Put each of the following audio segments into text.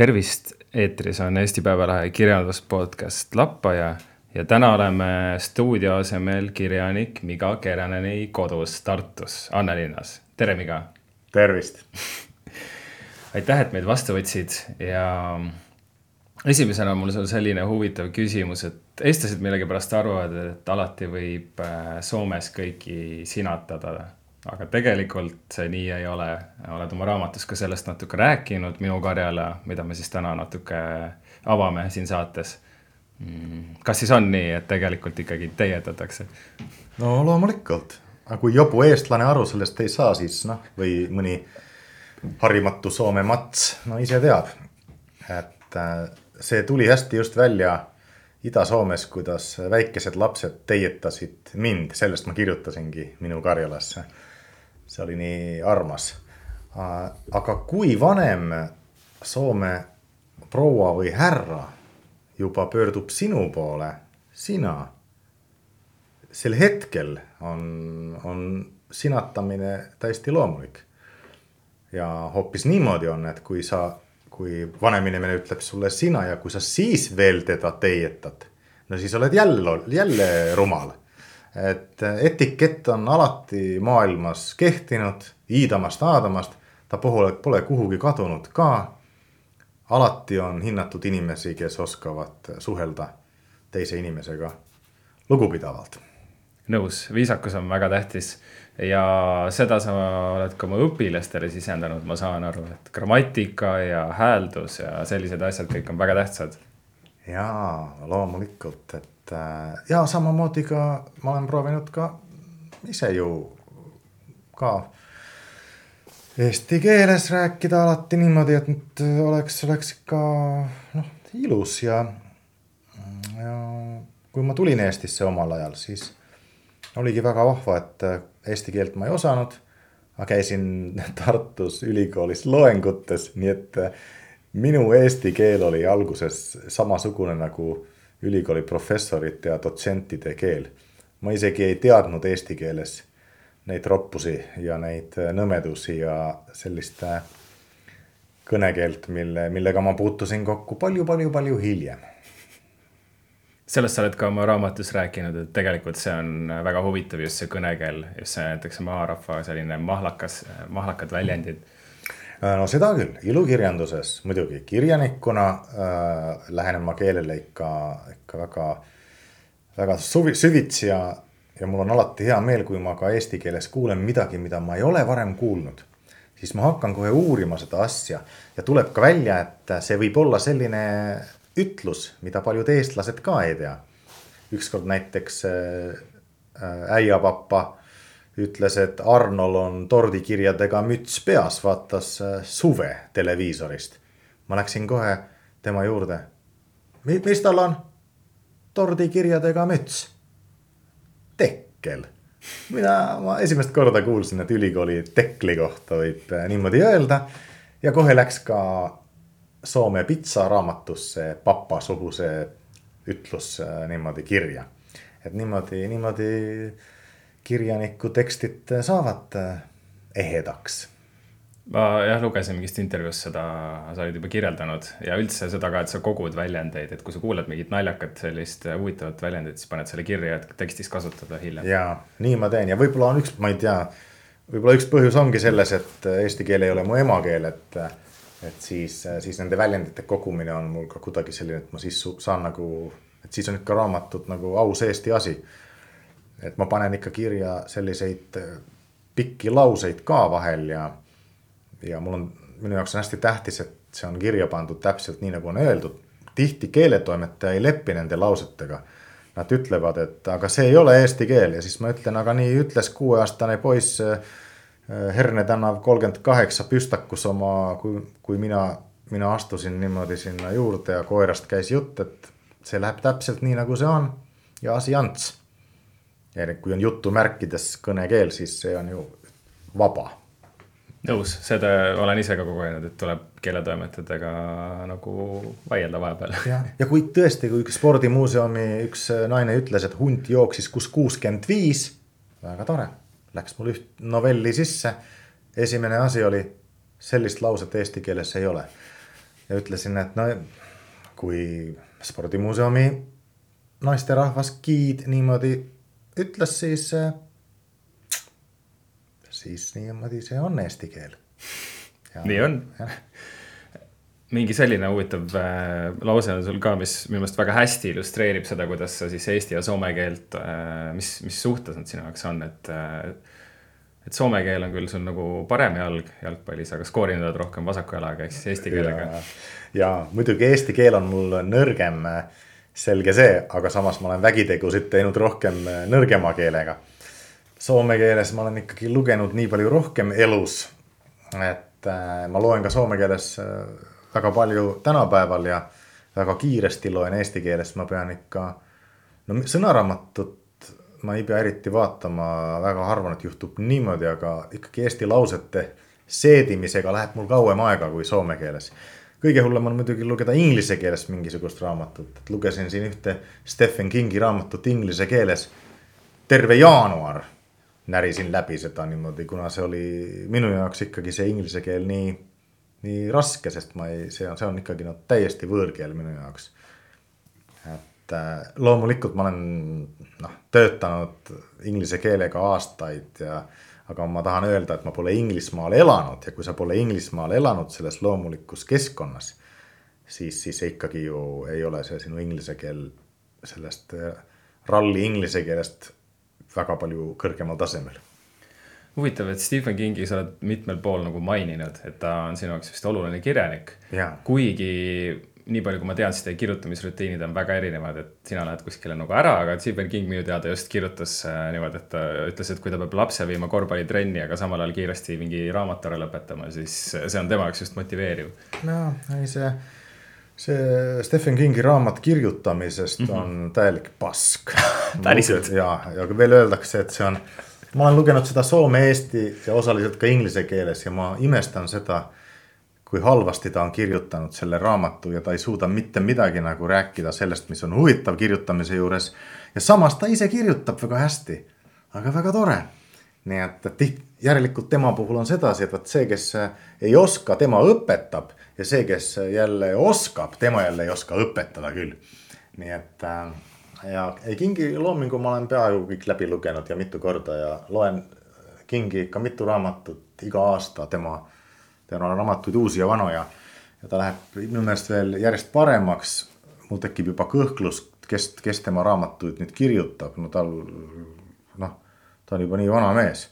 tervist, eetris on Eesti Päevalehe kirjanduspodcast Lappaja ja täna oleme stuudio asemel kirjanik Miga Keraneni kodus Tartus, Annelinnas. tere, Miga. tervist aitäh, et meid vastu võtsid ja esimesena mul on selline huvitav küsimus, et eestlased millegipärast arvavad, et alati võib äh, Soomes kõiki sinatada aga tegelikult see nii ei ole. oled oma raamatus ka sellest natuke rääkinud Minu karjale, mida me siis täna natuke avame siin saates. Mm, kas siis on nii, et tegelikult ikkagi teietatakse? no loomulikult, aga kui jobu eestlane aru sellest ei saa, siis noh, või mõni harimatu Soome mats, no ise teab. et äh, see tuli hästi just välja Ida-Soomes, kuidas väikesed lapsed teietasid mind, sellest ma kirjutasingi Minu karjalasse see oli nii armas. aga kui vanem Soome proua või härra juba pöördub sinu poole, sina, sel hetkel on, on sinatamine täiesti loomulik. ja hoopis niimoodi on, et kui sa, kui vanem inimene ütleb sulle sina ja kui sa siis veel teda teietad, no siis oled jälle, jälle rumal et etikett on alati maailmas kehtinud, iidamast, aadamast, ta pole, pole kuhugi kadunud ka. alati on hinnatud inimesi, kes oskavad suhelda teise inimesega lugupidavalt. nõus, viisakus on väga tähtis ja seda sa oled ka oma õpilastele sisendanud, ma saan aru, et grammatika ja hääldus ja sellised asjad kõik on väga tähtsad. jaa, loomulikult, et ja samamoodi ka ma olen proovinud ka ise ju ka eesti keeles rääkida alati niimoodi, et oleks, oleks ikka noh, ilus ja, ja kui ma tulin Eestisse omal ajal, siis oligi väga vahva, et eesti keelt ma ei osanud. ma käisin Tartus ülikoolis loengutes, nii et minu eesti keel oli alguses samasugune nagu ülikooli professorite ja dotsentide keel. ma isegi ei teadnud eesti keeles neid roppusi ja neid nõmedusi ja sellist äh, kõnekeelt, mille, millega ma puutusin kokku palju-palju-palju hiljem. sellest sa oled ka oma raamatus rääkinud, et tegelikult see on väga huvitav just see kõnekeel, just see näiteks maarahva selline mahlakas, mahlakad väljendid Äh, no seda küll, ilukirjanduses muidugi, kirjanikuna äh, lähenen ma keelele ikka, ikka väga, väga suvi, süvitsi ja, ja mul on alati hea meel, kui ma ka eesti keeles kuulen midagi, mida ma ei ole varem kuulnud. siis ma hakkan kohe uurima seda asja ja tuleb ka välja, et see võib olla selline ütlus, mida paljud eestlased ka ei tea. ükskord näiteks äh, äh äiapapa ütles, et Arnol on tordikirjadega müts peas, vaatas äh, suve televiisorist. ma läksin kohe tema juurde. mis tal on? tordikirjadega müts. tekkel. mina, ma esimest korda kuulsin, et ülikooli tekli kohta võib äh, niimoodi öelda. ja kohe läks ka Soome pitsaraamatusse papasuguse ütlus äh, niimoodi kirja. et niimoodi, niimoodi kirjaniku tekstid saavad äh, ehedaks. ma jah, lugesin mingist intervjuust seda, sa olid juba kirjeldanud ja üldse seda ka, et sa kogud väljendeid, et kui sa kuuled mingit naljakat sellist huvitavat väljendit, siis paned selle kirja, et tekstis kasutada hiljem. ja nii ma teen ja võib-olla on üks, ma ei tea, võib-olla üks põhjus ongi selles, et eesti keel ei ole mu emakeel, et et siis, siis nende väljendite kogumine on mul ka kuidagi selline, et ma siis saan nagu, et siis on ikka raamatut nagu aus Eesti asi et ma panen ikka kirja selliseid äh, pikki lauseid ka vahel ja, ja mul on, minu jaoks on hästi tähtis, et see on kirja pandud täpselt nii, nagu on öeldud. tihti keeletoimetaja ei lepi nende lausetega. Nad ütlevad, et aga see ei ole eesti keel ja siis ma ütlen, aga nii ütles kuueaastane poiss äh, Herne tänav kolmkümmend kaheksa püstakus oma, kui, kui mina, mina astusin niimoodi sinna juurde ja koerast käis jutt, et see läheb täpselt nii, nagu see on ja asi ants ja kui on jutumärkides kõnekeel, siis see on ju vaba. nõus, seda olen ise ka kogenud, et tuleb keeletoimetajatega nagu vaielda vahepeal. ja, ja kui tõesti, kui spordimuuseumi üks naine ütles, et hunt jooksis kus kuuskümmend viis, väga tore, läks mul üht novelli sisse. esimene asi oli, sellist lauset eesti keeles ei ole. ja ütlesin, et no kui spordimuuseumi naisterahvas giid niimoodi ütles, siis, siis niimoodi see on eesti keel. nii on mingi selline huvitav äh, lause on sul ka, mis minu meelest väga hästi illustreerib seda, kuidas sa siis eesti ja soome keelt äh,, mis, mis suhtes nad sinu jaoks on, et äh, et soome keel on küll sul nagu parem jalg jalgpallis, aga skoorinad rohkem vasaku jalaga ehk siis eesti keelega. ja muidugi eesti keel on mul nõrgem, selge see, aga samas ma olen vägitegusid teinud rohkem nõrgema keelega. Soome keeles ma olen ikkagi lugenud nii palju rohkem elus, et äh, ma loen ka soome keeles äh, väga palju tänapäeval ja väga kiiresti loen eesti keeles, ma pean ikka, no sõnaraamatut ma ei pea eriti vaatama, väga harva nüüd juhtub niimoodi, aga ikkagi eesti lausete seedimisega läheb mul kauem aega kui soome keeles. Kõige hullem on muidugi lugeda inglise keeles mingisugust raamatut, et lugesin siin ühte Stephen Kingi raamatut inglise keeles. terve jaanuar närisin läbi seda niimoodi, kuna see oli minu jaoks ikkagi see inglise keel nii nii raske, sest ma ei, see on, see on ikkagi noh, täiesti võõrkeel minu jaoks. et äh, loomulikult ma olen noh, töötanud inglise keelega aastaid ja aga ma tahan öelda, et ma pole Inglismaal elanud ja kui sa pole Inglismaal elanud selles loomulikus keskkonnas, siis, siis ikkagi ju ei ole see sinu inglise keel sellest äh, ralli inglise keelest väga palju kõrgemal tasemel huvitav, et Stephen Kingi sa oled mitmel pool nagu maininud, et ta on sinu jaoks vist oluline kirjanik. kuigi nii palju, kui ma tean, siis teie kirjutamisrutiinid on väga erinevad, et sina lähed kuskile nagu ära, aga Stephen King minu teada just kirjutas äh, niimoodi, et ta ütles, et kui ta peab lapse viima korvpallitrenni, aga samal ajal kiiresti mingi raamatu ära lõpetama, siis see on tema jaoks just motiveeriv. no ei, see, see Stephen Kingi raamat kirjutamisest mm -hmm. on täielik pask päriselt? ja, ja veel öeldakse, et see on ma olen lugenud seda soome, eesti ja osaliselt ka inglise keeles ja ma imestan seda, kui halvasti ta on kirjutanud selle raamatu ja ta ei suuda mitte midagi nagu rääkida sellest, mis on huvitav kirjutamise juures. ja samas ta ise kirjutab väga hästi, aga väga tore. nii et, et tihti, järelikult tema puhul on sedasi, et vot see, kes ei oska, tema õpetab ja see, kes jälle oskab, tema jälle ei oska õpetada küll. nii et äh, ja Kingi loomingu ma olen peaaegu kõik läbi lugenud ja mitu korda ja loen Kingi ikka mitu raamatut iga aasta, tema, tema raamatuid uusi ja vanu ja. ja ta läheb minu meelest veel järjest paremaks. mul tekib juba kõhklus, kes, kes tema raamatuid nüüd kirjutab, no tal noh, ta on juba nii vana mees.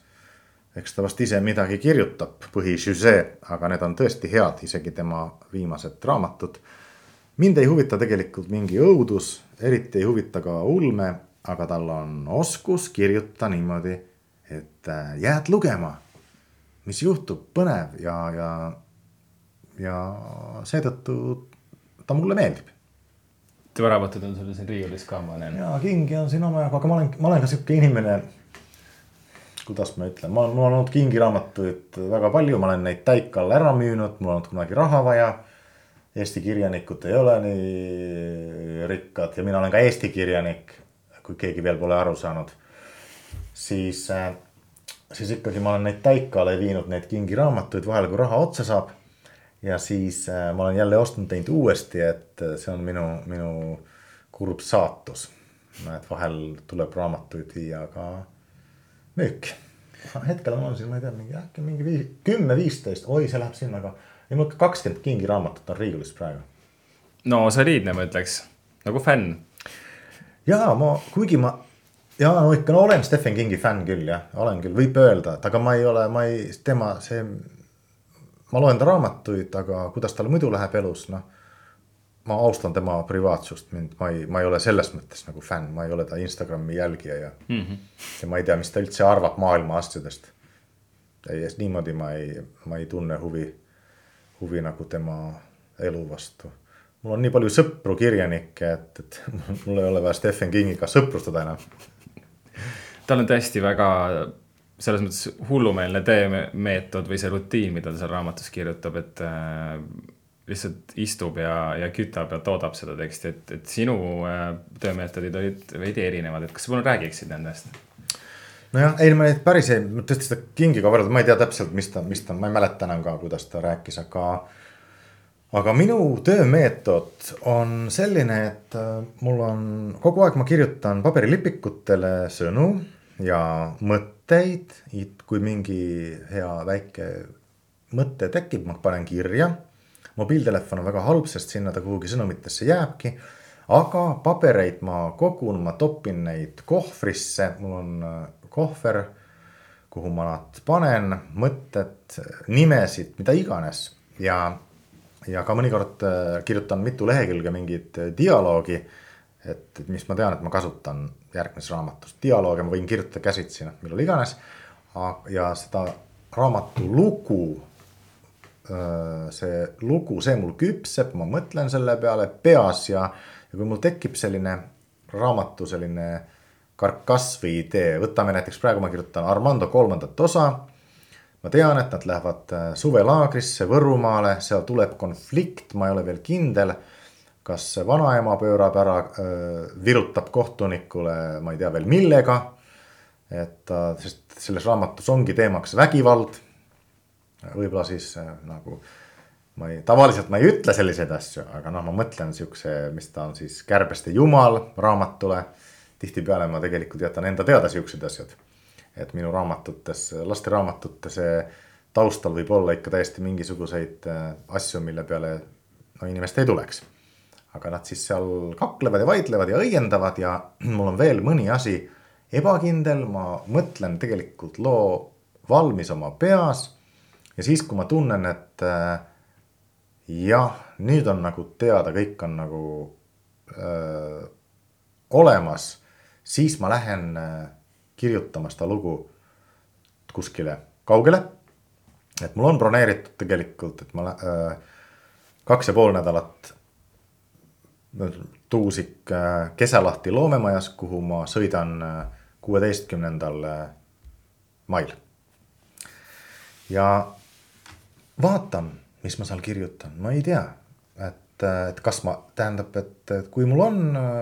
eks ta vast ise midagi kirjutab, põhisüžee, aga need on tõesti head, isegi tema viimased raamatud mind ei huvita tegelikult mingi õudus, eriti ei huvita ka ulme, aga tal on oskus kirjutada niimoodi, et äh, jääd lugema, mis juhtub, põnev ja, ja, ja seetõttu ta mulle meeldib. raamatud on sul siin riiulis ka, ma näen. ja Kingi on siin omajagu, aga ma olen, ma olen ka sihuke inimene. kuidas ma ütlen, ma olen, mul on olnud Kingi raamatuid väga palju, ma olen neid täikal ära müünud, mul on olnud kunagi raha vaja Eesti kirjanikud ei ole nii rikkad ja mina olen ka Eesti kirjanik, kui keegi veel pole aru saanud. siis, äh, siis ikkagi ma olen neid Taikale viinud, neid Kingi raamatuid vahel, kui raha otsa saab. ja siis äh, ma olen jälle ostnud neid uuesti, et äh, see on minu, minu kurb saatus. et vahel tuleb raamatuid viia ka müüki. hetkel on siin, ma ei tea, mingi äkki mingi kümme, viisteist, oi, see läheb sinna ka ja mul kakskümmend kingi raamatut on riiulis praegu. no soliidne, ma ütleks, nagu fänn. ja ma, kuigi ma, ja no ikka, no olen Stephen Kingi fänn küll jah, olen küll, võib öelda, et aga ma ei ole, ma ei, tema see. ma loen ta raamatuid, aga kuidas tal muidu läheb elus, noh. ma austan tema privaatsust, mind, ma ei, ma ei ole selles mõttes nagu fänn, ma ei ole ta Instagrami jälgija ja mm. -hmm. ja ma ei tea, mis ta üldse arvab maailma asjadest. ei, niimoodi ma ei, ma ei tunne huvi huvi nagu tema elu vastu. mul on nii palju sõpru kirjanikke, et, et mul ei ole vaja Stephen Kingiga sõprustada enam. Tal on tõesti väga selles mõttes hullumeelne teemeetod või see rutiin, mida ta seal raamatus kirjutab, et äh, lihtsalt istub ja, ja kütab ja toodab seda teksti, et, et sinu äh, töömeetodid olid veidi erinevad, et kas sa palun räägiksid nendest? nojah, ei ma neid päris ei, tõesti seda Kingiga võrrelda, ma ei tea täpselt, mis ta, mis ta, ma ei mäleta enam ka, kuidas ta rääkis, aga. aga minu töömeetod on selline, et äh, mul on kogu aeg ma kirjutan paberilipikutele sõnu ja mõtteid, kui mingi hea väike mõte tekib, ma panen kirja. mobiiltelefon on väga halb, sest sinna ta kuhugi sõnumitesse jääbki. aga pabereid ma kogun, ma topin neid kohvrisse, mul on äh, kohver, kuhu ma nad panen, mõtted, nimesid, mida iganes ja, ja ka mõnikord äh, kirjutan mitu lehekülge mingit äh, dialoogi. et, mis ma tean, et ma kasutan järgmises raamatus, dialoogi ma võin kirjutada käsitsi, noh millal iganes. ja seda raamatu lugu see lugu, see mul küpseb, ma mõtlen selle peale peas ja, ja kui mul tekib selline raamatu selline karkass või idee, võtame näiteks praegu ma kirjutan Armando kolmandat osa. ma tean, et nad lähevad äh, suvelaagrisse Võrumaale, seal tuleb konflikt, ma ei ole veel kindel. Kas vanaema pöörab ära, virutab kohtunikule, ma ei tea veel millega. et sest selles raamatus ongi teemaks vägivald võib-olla siis äh, nagu ma ei, tavaliselt ma ei ütle selliseid asju, aga noh, ma mõtlen siukse, mis ta on siis Kärbeste jumal raamatule. tihtipeale ma tegelikult jätan enda teada siuksed asjad. et minu raamatutes, lasteraamatute see taustal võib olla ikka täiesti mingisuguseid äh, asju, mille peale no inimest ei tuleks. Aga nad siis seal kaklevad ja vaidlevad ja õiendavad ja mul on veel mõni asi ebakindel, ma mõtlen tegelikult loo valmis oma peas ja siis, kui ma tunnen, et äh, jah, nüüd on nagu teada, kõik on nagu öö, äh, olemas, siis ma lähen äh, kirjutama seda lugu kuskile kaugele. et mul on broneeritud tegelikult, et ma öö, kaks ja pool nädalat Tuusik äh, Keselahti loomemajas, kuhu ma sõidan kuueteistkümnendal mail. ja vaatan, mis ma seal kirjutan, ma ei tea, et, et kas ma, tähendab, et kui mul on äh,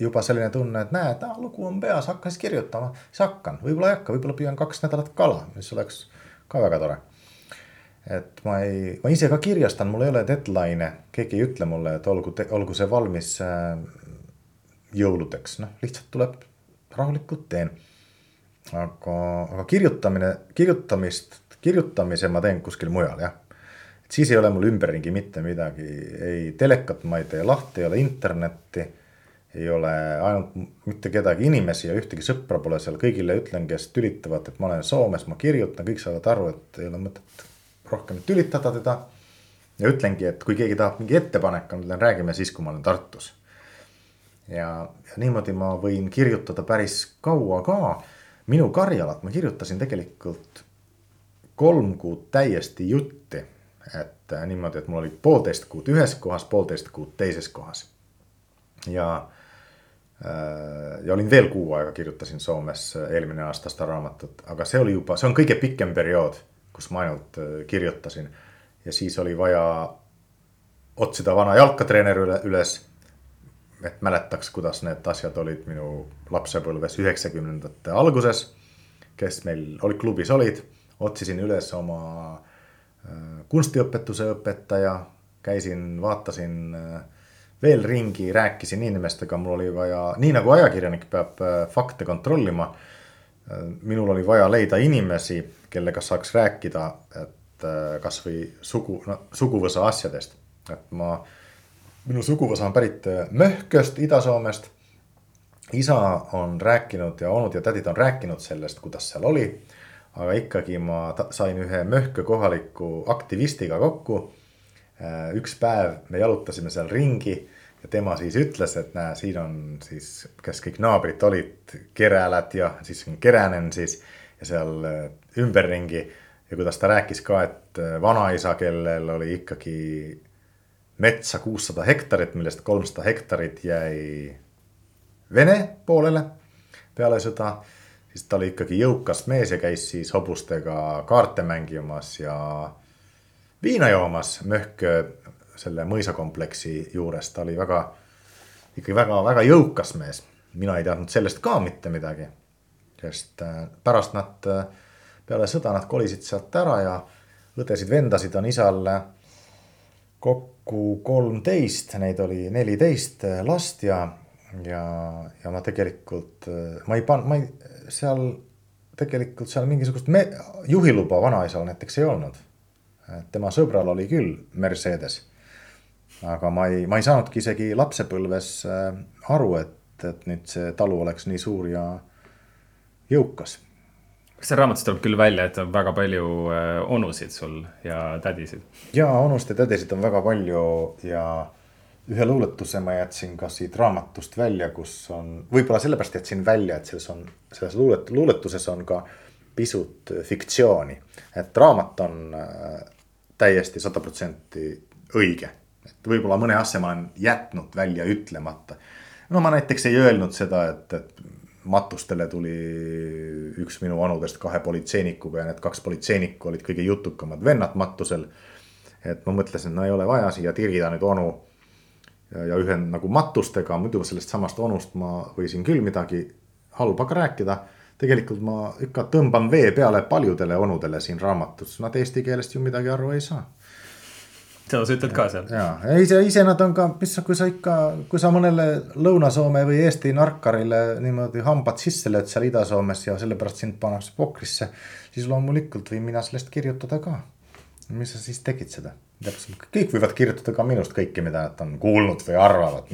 juba selline tunne, et näed, lugu on peas, hakka siis kirjutama, siis hakkan, võib-olla ei hakka, võib-olla püüan kaks nädalat kala, mis oleks ka väga tore. Et ma ei, ma ise ka kirjastan, mul ei ole deadline'e, keegi ei ütle mulle, et olgu, olgu see valmis äh, jõuludeks, noh, lihtsalt tuleb rahulikult teen. aga, aga kirjutamine, kirjutamist kirjutamise ma teen kuskil mujal, jah. et siis ei ole mul ümberringi mitte midagi, ei telekat ma ei tee lahti, ei ole internetti. ei ole ainult mitte kedagi inimesi ja ühtegi sõpra pole seal, kõigile ütlen, kes tülitavad, et ma olen Soomes, ma kirjutan, kõik saavad aru, et ei ole mõtet rohkem tülitada teda. ja ütlengi, et kui keegi tahab mingi ettepaneku, ma ütlen, räägime siis, kui ma olen Tartus. ja, ja niimoodi ma võin kirjutada päris kaua ka minu Karjalat ma kirjutasin tegelikult kolm kuud täiesti jutti. et äh, niimoodi, et mul oli poolteist kuud ühes kohas, poolteist kuud teises kohas. ja äh,, ja olin veel kuu aega, kirjutasin Soomes äh, eelmine aasta seda raamatut, aga see oli juba, see on kõige pikem periood, kus ma ainult äh, kirjutasin. ja siis oli vaja otsida vana jalkatreener üle, üles et mäletaks, kuidas need asjad olid minu lapsepõlves üheksakümnendate alguses. kes meil olid klubis olid otsisin üles oma äh, kunstiõpetuse õpetaja, käisin, vaatasin äh, veel ringi, rääkisin inimestega, mul oli vaja, nii nagu ajakirjanik peab äh, fakte kontrollima. Minul oli vaja leida inimesi, kellega saaks rääkida, et kasvõi sugu, no suguvõsa asjadest, et ma. minu suguvõsa on pärit Möhköst, Ida-Soomest. isa on rääkinud ja onud ja tädid on rääkinud sellest, kuidas seal oli aga ikkagi ma sain ühe Möhkö kohaliku aktivistiga kokku. Äh, üks päev me jalutasime seal ringi ja tema siis ütles, et näe, siin on siis, kes kõik naabrid olid, Kerälad ja siis Keränen siis ja seal äh, ümberringi. ja kuidas ta rääkis ka, et äh, vanaisa, kellel oli ikkagi metsa kuussada hektarit, millest kolmsada hektarit jäi Vene poolele peale sõda siis ta oli ikkagi jõukas mees ja käis siis hobustega kaarte mängimas ja viina joomas Möhk selle mõisakompleksi juures, ta oli väga, ikkagi väga-väga jõukas mees. mina ei teadnud sellest ka mitte midagi. sest äh, pärast nad, äh, peale sõda nad kolisid sealt ära ja õdesid-vendasid on isal kokku kokku kolmteist, neid oli neliteist last ja, ja, ja ma tegelikult, ma ei pannud, ma ei, seal tegelikult seal mingisugust me, juhiluba vanaisal näiteks ei olnud. tema sõbral oli küll Mercedes. Aga ma ei, ma ei saanudki isegi lapsepõlves äh, aru, et, et nüüd see talu oleks nii suur ja jõukas kas seal raamatus tuleb küll välja, et on väga palju äh, onusid sul ja tädisid? ja onusid ja tädisid on väga palju ja ühe luuletuse ma jätsin ka siit raamatust välja, kus on, võib-olla sellepärast jätsin välja, et selles on, selles luulet-, luuletuses on ka pisut fiktsiooni. et raamat on äh, täiesti sada protsenti õige. Et võib-olla mõne asja ma olen jätnud välja ütlemata. no ma näiteks ei öelnud seda, et, et matustele tuli üks minu onudest kahe politseinikuga ja need kaks politseinikku olid kõige jutukamad vennad matusel. et ma mõtlesin, no ei ole vaja siia tirida nüüd onu ja, ja ühe nagu matustega, muidu sellest samast onust ma võisin küll midagi halba ka rääkida. tegelikult ma ikka tõmban vee peale paljudele onudele siin raamatus, nad eesti keelest ju midagi aru ei saa seda sa ütled ka seal? ja, ise, ise nad on ka, mis kui sa ikka, kui sa mõnele Lõuna-Soome või Eesti narkarile niimoodi hambad sisse lööd seal Ida-Soomes ja sellepärast sind pannakse pokrisse. siis loomulikult võin mina sellest kirjutada ka. mis sa siis tegid seda? täpselt, kõik võivad kirjutada ka minust kõike, mida nad on kuulnud või arvavad,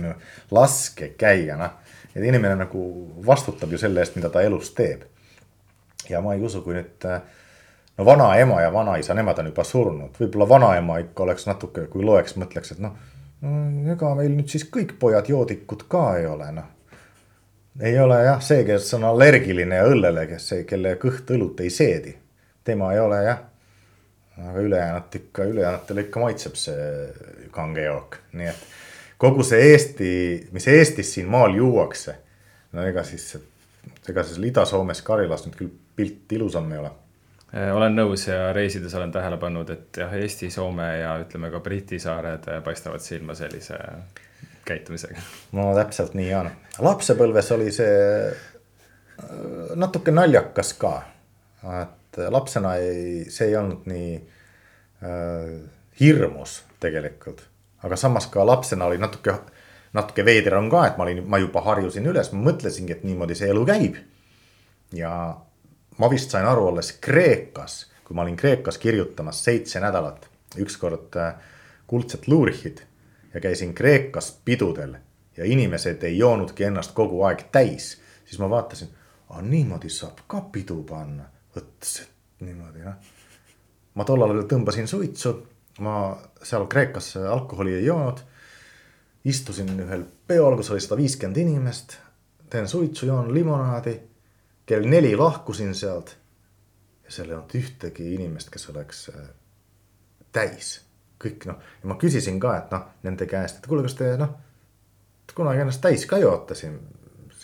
laske käia, noh. et inimene nagu vastutab ju selle eest, mida ta elus teeb. ja ma ei usu, kui nüüd äh, no vanaema ja vanaisa, nemad on juba surnud, võib-olla vanaema ikka oleks natuke, kui loeks, mõtleks, et noh. ega meil nüüd siis kõik pojad joodikud ka ei ole, noh. ei ole jah, see, kes on allergiline õllele, kes, kelle kõht õlut ei seedi. tema ei ole jah. aga ülejäänut ikka, ülejäänutele ikka maitseb see kange jook, nii et kogu see Eesti, mis Eestis siin maal juuakse. no ega siis, ega siis Ida-Soomes Karilas nüüd küll pilt ilusam ei ole olen nõus ja reisides olen tähele pannud, et jah, Eesti, Soome ja ütleme ka Briti saared äh, paistavad silma sellise käitumisega. no täpselt nii on. lapsepõlves oli see äh, natuke naljakas ka. et lapsena ei, see ei olnud nii äh, hirmus tegelikult. aga samas ka lapsena oli natuke, natuke veider on ka, et ma olin, ma juba harjusin üles, ma mõtlesingi, et niimoodi see elu käib. ja ma vist sain aru, olles Kreekas, kui ma olin Kreekas kirjutamas seitse nädalat, ükskord äh, kuldset luurihid ja käisin Kreekas pidudel ja inimesed ei joonudki ennast kogu aeg täis, siis ma vaatasin, niimoodi saab ka pidu panna, vot niimoodi noh. ma tollal veel tõmbasin suitsu, ma seal Kreekas alkoholi ei joonud. istusin ühel peol, kus oli sada viiskümmend inimest, teen suitsu, joon limonaadi kell neli lahkusin sealt. ja seal ei olnud ühtegi inimest, kes oleks äh, täis, kõik noh, ja ma küsisin ka, et noh, nende käest, et kuule, kas te noh. kunagi ennast täis ka joote siin,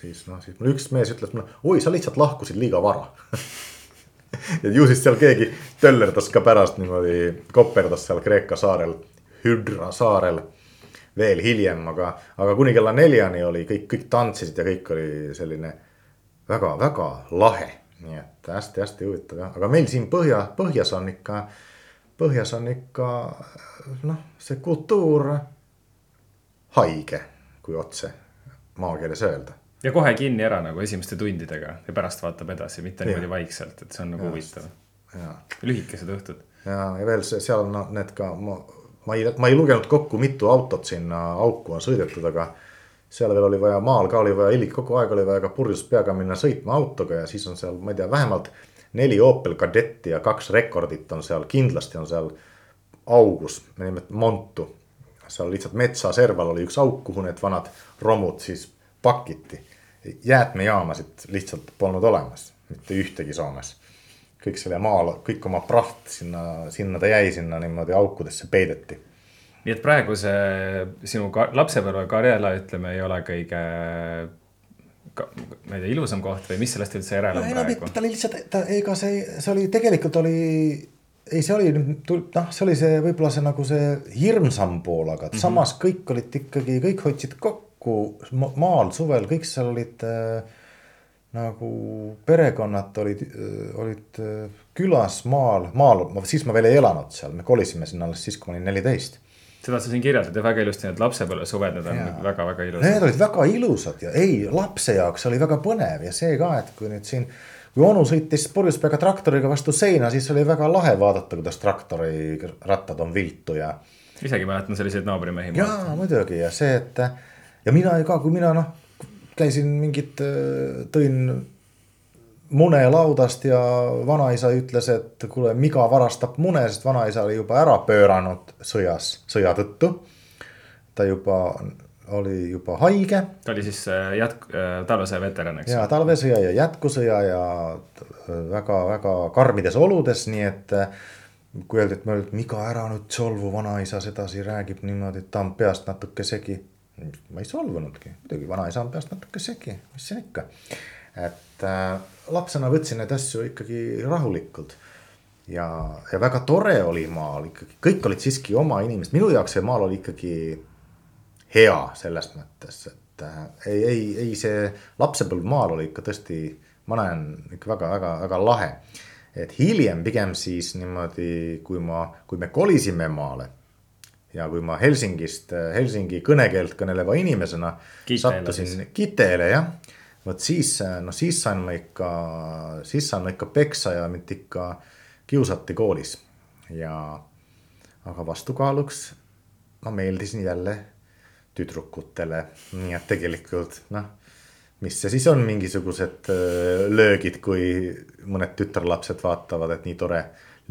siis noh, siis mul üks mees ütles mulle, oi, sa lihtsalt lahkusid liiga vara ja ju siis seal keegi töllerdas ka pärast niimoodi, koperdas seal Kreeka saarel, Hydra saarel veel hiljem, aga, aga kuni kella neljani oli kõik, kõik tantsisid ja kõik oli selline väga-väga lahe, nii et hästi-hästi huvitav jah, aga meil siin põhja, põhjas on ikka, põhjas on ikka noh, see kultuur haige, kui otse maakeeles öelda. ja kohe kinni ära nagu esimeste tundidega ja pärast vaatab edasi, mitte niimoodi vaikselt, et see on nagu huvitav. lühikesed õhtud. ja, ja veel see, seal noh, need ka, ma, ma ei, ma ei lugenud kokku, mitu autot sinna auku on sõidetud, aga seal veel oli vaja, maal ka oli vaja, kogu aeg oli vaja ka purjus peaga minna sõitma autoga ja siis on seal, ma ei tea, vähemalt neli Opel Kadetti ja kaks rekordit on seal, kindlasti on seal augus, me nimetame Montu. seal lihtsalt metsaserval oli üks auk, kuhu need vanad romud siis pakiti. jäätmejaamasid lihtsalt polnud olemas, mitte ühtegi Soomes. kõik selle maal, kõik oma praht sinna, sinna ta jäi, sinna niimoodi aukudesse peideti nii et praegu see sinu lapsepõlve Karjala, ütleme, ei ole kõige ma ei tea, ilusam koht või mis sellest üldse järele on praegu? ta oli lihtsalt, ta, ega see, see oli tegelikult oli, ei, see oli nüüd, noh, see oli see, võib-olla see nagu see hirmsam pool, aga mm -hmm. samas kõik olid ikkagi, kõik hoidsid kokku maal suvel, kõik seal olid äh, nagu perekonnad olid, olid külas maal, maal, siis ma veel ei elanud seal, me kolisime sinna alles siis, kui ma olin neliteist seda sa siin kirjeldad ju väga ilusti, need lapsepõlvesuved, need on väga-väga ilusad. Need olid väga ilusad ja ei, lapse jaoks oli väga põnev ja see ka, et kui nüüd siin. kui onu sõitis purjuspeaga traktoriga vastu seina, siis oli väga lahe vaadata, kuidas traktori rattad on viltu ja. isegi mäletan selliseid naabrimehi. jaa, muidugi ja see, et ja mina ka, kui mina noh, käisin mingit, tõin mune laudast ja vanaisa ütles, et kuule, miga varastab mune, sest vanaisa oli juba ära pööranud sõjas, sõja tõttu. ta juba oli juba haige. ta oli siis äh, jätk-, äh, talvesõja veteran, eks. ja talvesõja ja jätkusõja ja väga-väga karmides oludes, nii et. kui öeldi, et ma, miga ära nüüd solvu, vanaisa sedasi räägib niimoodi, et ta on peast natuke segi. ma ei solvunudki, muidugi vanaisa on peast natuke segi, mis siin ikka. et äh, lapsena võtsin neid asju ikkagi rahulikult. ja, ja väga tore oli maal ikkagi, kõik olid siiski oma inimesed, minu jaoks see maal oli ikkagi hea selles mõttes, et äh, ei, ei, ei see lapsepõlv maal oli ikka tõesti, ma näen ikka väga-väga-väga lahe. et hiljem pigem siis niimoodi, kui ma, kui me kolisime maale ja kui ma Helsingist, Helsingi kõnekeelt kõneleva inimesena Kiteele sattusin siis. Kiteele jah vot siis, no siis sain ma ikka, siis sain ma ikka peksa ja mind ikka kiusati koolis ja. aga vastukaaluks ma meeldisin jälle tüdrukutele, nii et tegelikult noh mis see siis on, mingisugused löögid, kui mõned tütarlapsed vaatavad, et nii tore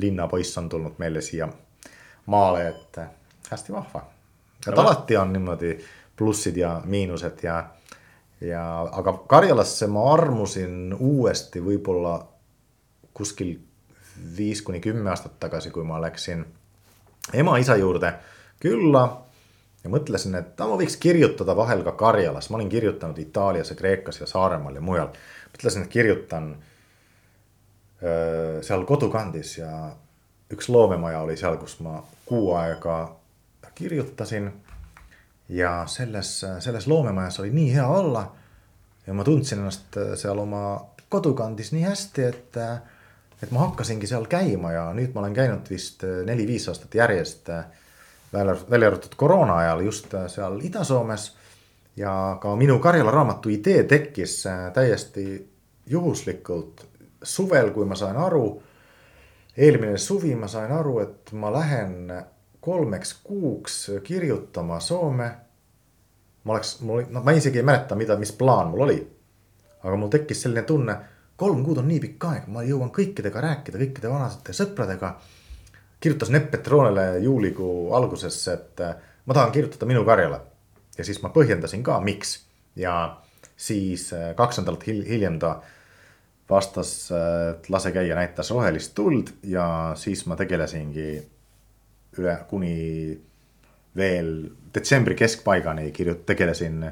linnapoiss on tulnud meile siia maale, et äh, hästi vahva. et alati on niimoodi plussid ja miinused ja ja, aga Karjalasse ma armusin uuesti võib-olla kuskil viis kuni kümme aastat tagasi, kui ma läksin ema-isa juurde külla. ja mõtlesin, et ma võiks kirjutada vahel ka Karjalas, ma olin kirjutanud Itaalias ja Kreekas ja Saaremaal ja mujal. mõtlesin, et kirjutan öö, seal kodukandis ja üks loomemaja oli seal, kus ma kuu aega kirjutasin ja selles, selles loomemajas oli nii hea olla. ja ma tundsin ennast seal oma kodukandis nii hästi, et, et ma hakkasingi seal käima ja nüüd ma olen käinud vist neli-viis aastat järjest. välja, välja arvatud koroona ajal just seal Ida-Soomes. ja ka minu Karjala raamatu idee tekkis täiesti juhuslikult suvel, kui ma sain aru. eelmine suvi ma sain aru, et ma lähen kolmeks kuuks kirjutama Soome. ma oleks, mul, noh, ma isegi ei mäleta, mida, mis plaan mul oli. aga mul tekkis selline tunne, kolm kuud on nii pikk aeg, ma jõuan kõikidega rääkida, kõikide vanade sõpradega. kirjutasin Epp Petronele juulikuu alguses, et äh, ma tahan kirjutada minu karjale. ja siis ma põhjendasin ka, miks ja siis äh, kaks nädalat hiljem ta vastas, äh, et lase käia, näitas rohelist tuld ja siis ma tegelesingi üle kuni veel detsembri keskpaigani kirjut-, tegelesin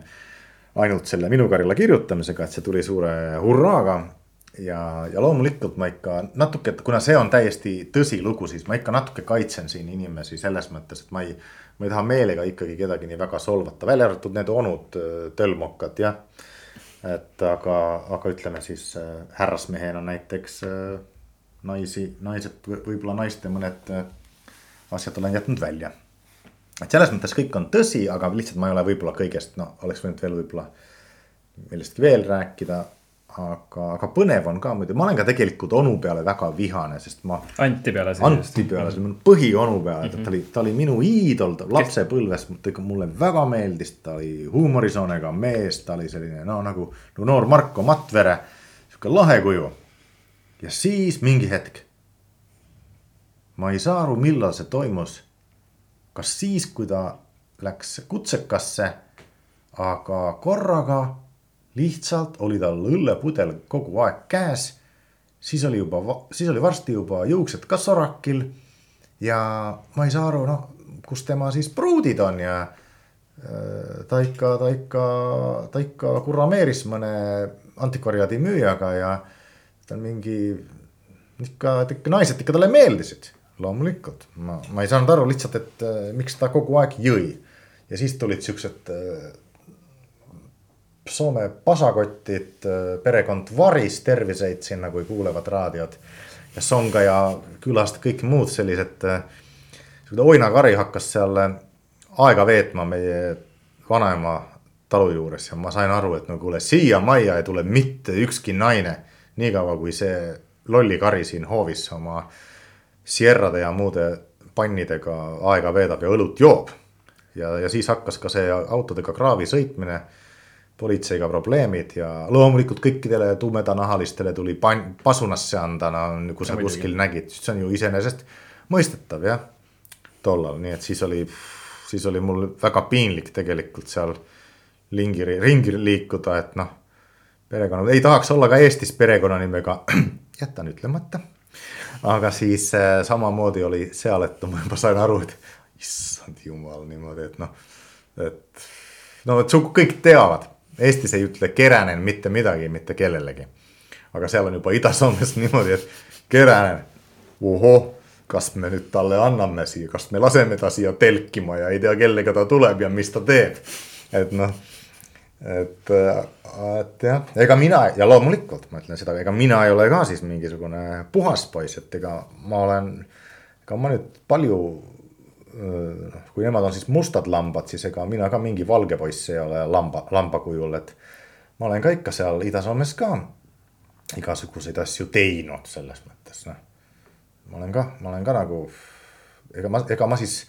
ainult selle minu karjala kirjutamisega, et see tuli suure hurraaga. ja, ja loomulikult ma ikka natuke, kuna see on täiesti tõsilugu, siis ma ikka natuke kaitsen siin inimesi selles mõttes, et ma ei. ma ei taha meelega ikkagi kedagi nii väga solvata, välja arvatud need onud tölmokad, jah. et aga, aga ütleme siis härrasmehena näiteks naisi, naised, võib-olla naiste mõned asjad olen jätnud välja. et selles mõttes kõik on tõsi, aga lihtsalt ma ei ole võib-olla kõigest, no oleks võinud veel võib-olla millestki veel rääkida. aga, aga põnev on ka muidu, ma olen ka tegelikult onu peale väga vihane, sest ma. Anti peale. Anti peale, see on põhionu peale mm, -hmm. ta oli, ta oli minu iidol lapsepõlves, mulle väga meeldis, ta oli huumorisoonega mees, ta oli selline no nagu no, noor Marko Matvere, sihuke lahe kuju. ja siis mingi hetk ma ei saa aru, millal see toimus. kas siis, kui ta läks kutsekasse, aga korraga lihtsalt oli tal õllepudel kogu aeg käes. siis oli juba, siis oli varsti juba juuksed ka sorakil. ja ma ei saa aru, noh, kus tema siis pruudid on ja äh, ta ikka, ta ikka, ta ikka kurameeris mõne antikvariaadi müüjaga ja ta on mingi ikka, ikka naised ikka talle meeldisid loomulikult, ma, ma ei saanud aru lihtsalt, et äh, miks ta kogu aeg jõi. ja siis tulid siuksed äh, Soome pasakotid äh,, perekond Varis, terviseid sinna, kui kuulevad raadiot. ja Songa ja külast kõik muud sellised äh,. Oina Kari hakkas seal äh, aega veetma meie vanaema talu juures ja ma sain aru, et no kuule, siia majja ei tule mitte ükski naine. niikaua kui see lollikari siin hoovis oma sierrade ja muude pannidega aega veedab ja õlut joob. ja, ja siis hakkas ka see autodega kraavi sõitmine politseiga probleemid ja loomulikult kõikidele tumedanahalistele tuli pan-, pasunasse anda, no kui sa kuskil nägid, see on ju iseenesest mõistetav jah. tollal, nii et siis oli, siis oli mul väga piinlik tegelikult seal lingi, ringi liikuda, et noh. perekonna, ei tahaks olla ka Eestis perekonnanimega, jätan ütlemata. Aga siis äh, samamoodi oli seal, et ma sain aru, et issand jumal niimoodi, et noh, et no et su kõik teavad Eestis ei ütle Keränen mitte midagi mitte kellelegi. aga seal on juba Ida-Soomes niimoodi, et Keränen, ohoh, kas me nüüd talle anname siia, kas me laseme ta siia telkima ja ei tea, kellega ta tuleb ja mis ta teeb. et noh, et, et jah, ega mina ja loomulikult ma ütlen seda, ega mina ei ole ka siis mingisugune puhas poiss, et ega ma olen, ega ma nüüd palju noh, kui nemad on siis mustad lambad, siis ega mina ka mingi valge poiss ei ole lamba, lamba kujul, et. ma olen ka ikka seal Ida-Soomes ka igasuguseid asju teinud selles mõttes, noh. ma olen ka, ma olen ka nagu, ega ma, ega ma siis,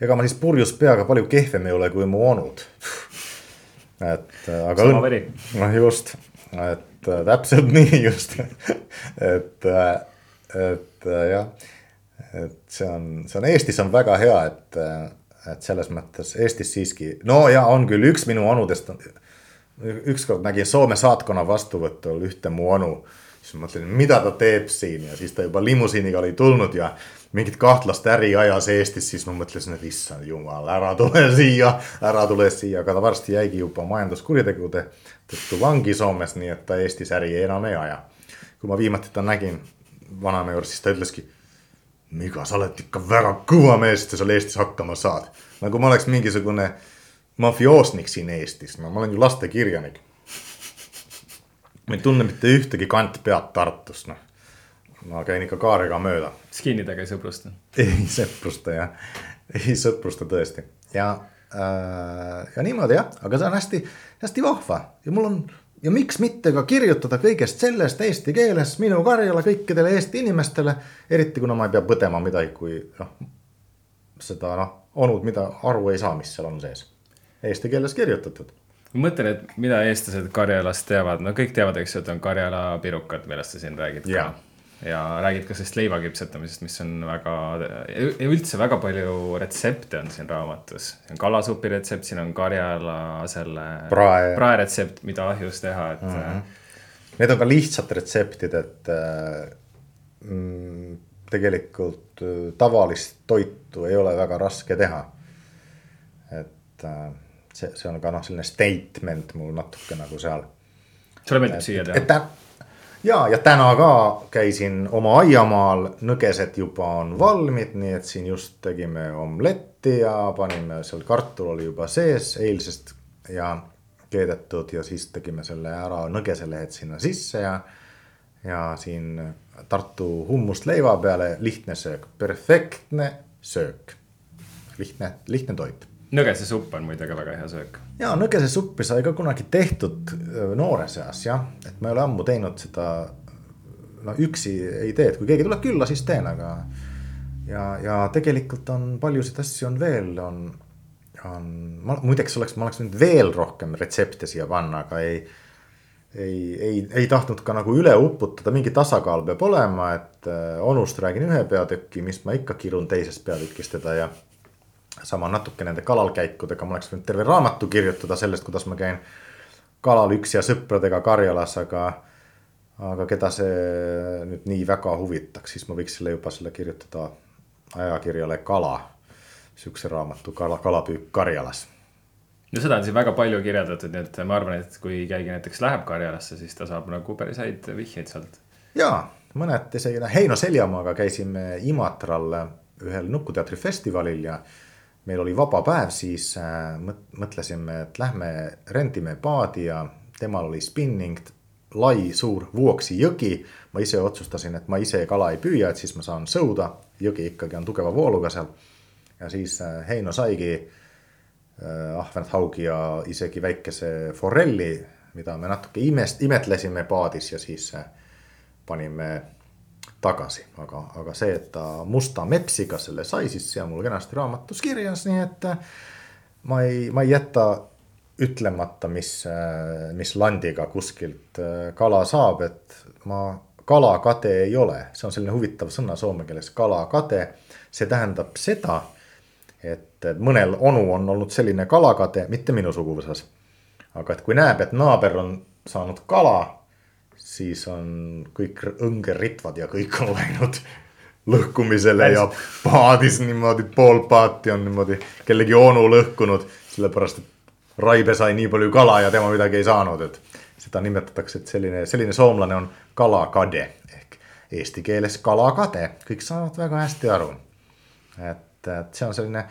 ega ma siis purjus peaga palju kehvem ei ole kui mu onud. Et aga. sama veri. noh, just, et täpselt nii just et, et jah et see on, see on Eestis on väga hea, et, et selles mõttes Eestis siiski, no ja on küll üks minu onudest. ükskord nägin Soome saatkonna vastuvõtul ühte mu onu. siis ma mõtlesin, mida ta teeb siin ja siis ta juba limusiiniga oli tulnud ja mingit kahtlast äri ajas Eestis, siis ma mõtlesin, et issand jumal, ära tule siia, ära tule siia, aga ta varsti jäigi juba majanduskuritegude tõttu vangi Soomes, nii et ta Eestis äri enam ei aja. kui ma viimati ta nägin vanaema juures, siis ta ütleski Miga, sa oled ikka väga kõva mees, et sa seal Eestis hakkama saad. nagu ma oleks mingisugune mafioosnik siin Eestis, no ma olen ju lastekirjanik. ma ei tunne mitte ühtegi kantpead Tartust, noh. Ma käin ikka kaarega mööda. skinnidega ei sõprusta? ei sõprusta jah, ei sõprusta tõesti ja äh,, ja niimoodi jah, aga see on hästi, hästi vahva ja mul on ja miks mitte ka kirjutada kõigest sellest eesti keeles minu karjale kõikidele Eesti inimestele. eriti kuna ma ei pea põdema midagi, kui noh, seda noh, onud, mida aru ei saa, mis seal on sees. Eesti keeles kirjutatud. ma mõtlen, et mida eestlased Karjalast teavad, no kõik teavad, eks ju, et on Karjala pirukad, millest sa siin räägid ka ja räägid ka sellest leiva küpsetamisest, mis on väga, üldse väga palju retsepte on siin raamatus. siin on kalasupi retsept, siin on Karjala selle prae, prae retsept, mida ahjus teha, et mm. -hmm. Need on ka lihtsad retseptid, et mm, tegelikult äh, tavalist toitu ei ole väga raske teha. et äh, see, see on ka noh, selline statement mul natuke nagu seal. sulle meeldib süüa teha? Ja, ja täna ka käisin oma aiamaal, nõgesed juba on valmid, nii et siin just tegime omletti ja panime seal kartul oli juba sees eilsest ja keedetud ja siis tegime selle ära nõgeselehed sinna sisse ja. ja siin Tartu hummust leiva peale, lihtne söök, perfektne söök. lihtne, lihtne toit nõgesesupp on muide ka väga hea söök. ja nõgesesuppi sai ka kunagi tehtud noores eas jah, et ma ei ole ammu teinud seda. no üksi ei tee, et kui keegi tuleb külla, siis teen, aga. ja, ja tegelikult on paljusid asju on veel, on, on, ma muideks oleks, ma oleks võinud veel rohkem retsepte siia panna, aga ei ei, ei, ei tahtnud ka nagu üle uputada, mingi tasakaal peab olema, et onust räägin ühe peatüki, mis ma ikka kirun teisest peatükist teda ja sama natuke nende kalalkäikudega, ma oleks võinud terve raamatu kirjutada sellest, kuidas ma käin kalal üksi ja sõpradega Karjalas, aga. aga keda see nüüd nii väga huvitaks, siis ma võiks selle juba selle kirjutada ajakirjale Kala. Siukse raamatu Kala, kalapüük Karjalas. no seda on siin väga palju kirjeldatud, nii et ma arvan, et kui keegi näiteks läheb Karjalasse, siis ta saab nagu päris häid vihjeid sealt. ja, mõned isegi, noh Heino Seljamaaga käisime Imatral ühel Nukuteatri festivalil ja meil oli vaba päev, siis äh, mõtlesime, et lähme rendime paadi ja temal oli spinning, lai suur Vuoksi jõgi. ma ise otsustasin, et ma ise kala ei püüa, et siis ma saan sõuda, jõgi ikkagi on tugeva vooluga seal. ja siis äh, Heino saigi ahventhaugi ja isegi väikese forelli, mida me natuke imest, imetlesime paadis ja siis panime tagasi, aga, aga see, et ta musta mepsiga selle sai, siis see on mul kenasti raamatus kirjas, nii et ma ei, ma ei jäta ütlemata, mis, mis landiga kuskilt kala saab, et ma kalakade ei ole, see on selline huvitav sõna soome keeles, kalakade. see tähendab seda, et mõnel onu on olnud selline kalakade, mitte minu suguvõsas. aga et kui näeb, et naaber on saanud kala, siis on kõik õngeritvad ja kõik on läinud lõhkumisele ja paadis niimoodi, pool paati on niimoodi kellegi onu lõhkunud, sellepärast et Raibe sai nii palju kala ja tema midagi ei saanud, et seda nimetatakse, et selline, selline soomlane on kalakade ehk eesti keeles kalakade, kõik saavad väga hästi aru. et, et see on selline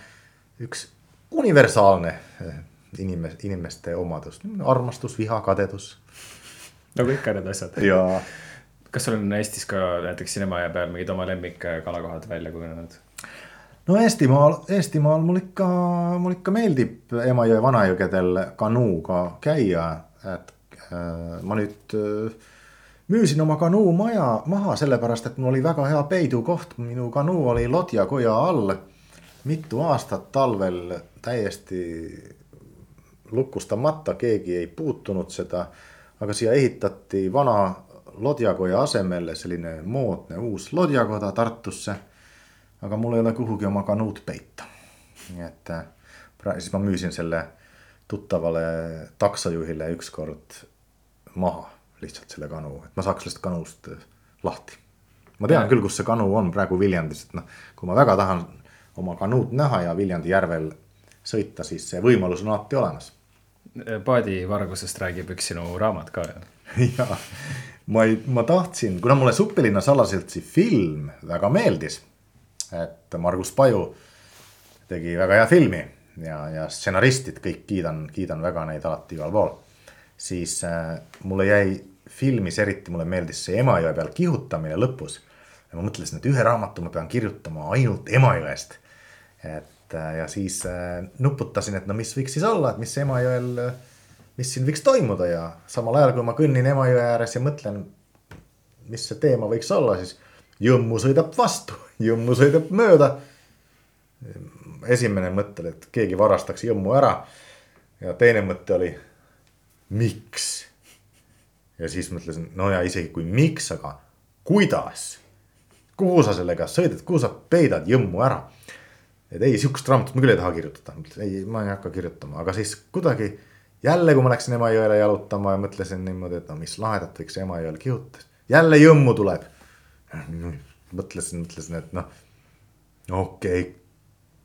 üks universaalne eh, inimes-, inimeste omadus, armastus, viha, kadedus. Nagu ikka need asjad. ja. kas sul on Eestis ka näiteks siin Emajõe peal mingid oma lemmikkalakohad välja kujunenud? no Eestimaal, Eestimaal mul ikka, mul ikka meeldib Emajõe vanajõgedel kanuuga käia, et äh, ma nüüd äh, müüsin oma kanuu maja maha sellepärast, et mul oli väga hea peidukoht, minu kanuu oli Lodja koja all. mitu aastat talvel täiesti lukustamata, keegi ei puutunud seda. Aga siia ehitati vana Lodjakoja asemele selline moodne uus Lodjakoda Tartusse. aga mul ei ole kuhugi oma kanuud peita. nii et äh, siis ma müüsin selle tuttavale taksojuhile ükskord maha lihtsalt selle kanu, et ma saaks sellest kanust äh, lahti. ma tean ja. küll, kus see kanu on praegu Viljandis, et noh, kui ma väga tahan oma kanuud näha ja Viljandi järvel sõita, siis see võimalus on alati olemas. Paadivargusest räägib üks sinu raamat ka ju. jaa, ma ei, ma tahtsin, kuna mulle Suppelinna salaseltsi film väga meeldis, et Margus Paju tegi väga hea filmi ja, ja stsenaristid kõik kiidan, kiidan väga neid alati igal pool. siis äh, mulle jäi filmis eriti mulle meeldis see Emajõe peal kihutamine lõpus. ja ma mõtlesin, et ühe raamatu ma pean kirjutama ainult Emajõest. et äh, ja siis äh, nuputasin, et no mis võiks siis olla, et mis Emajõel, mis siin võiks toimuda ja samal ajal, kui ma kõnnin Emajõe ääres ja mõtlen, mis see teema võiks olla, siis jõmmu sõidab vastu, jõmmu sõidab mööda. esimene mõte oli, et keegi varastaks jõmmu ära. ja teine mõte oli, miks ja siis mõtlesin, no ja isegi kui miks, aga kuidas? kuhu sa sellega sõidad, kuhu sa peidad jõmmu ära? Et ei, sihukest raamatut ma küll ei taha kirjutada, ei, ma ei hakka kirjutama, aga siis kuidagi. jälle, kui ma läksin Emajõele jalutama ja mõtlesin niimoodi, et no mis lahedat võiks Emajõel kihutada. jälle jõmmu tuleb. mõtlesin, mõtlesin, et noh, okei okay,,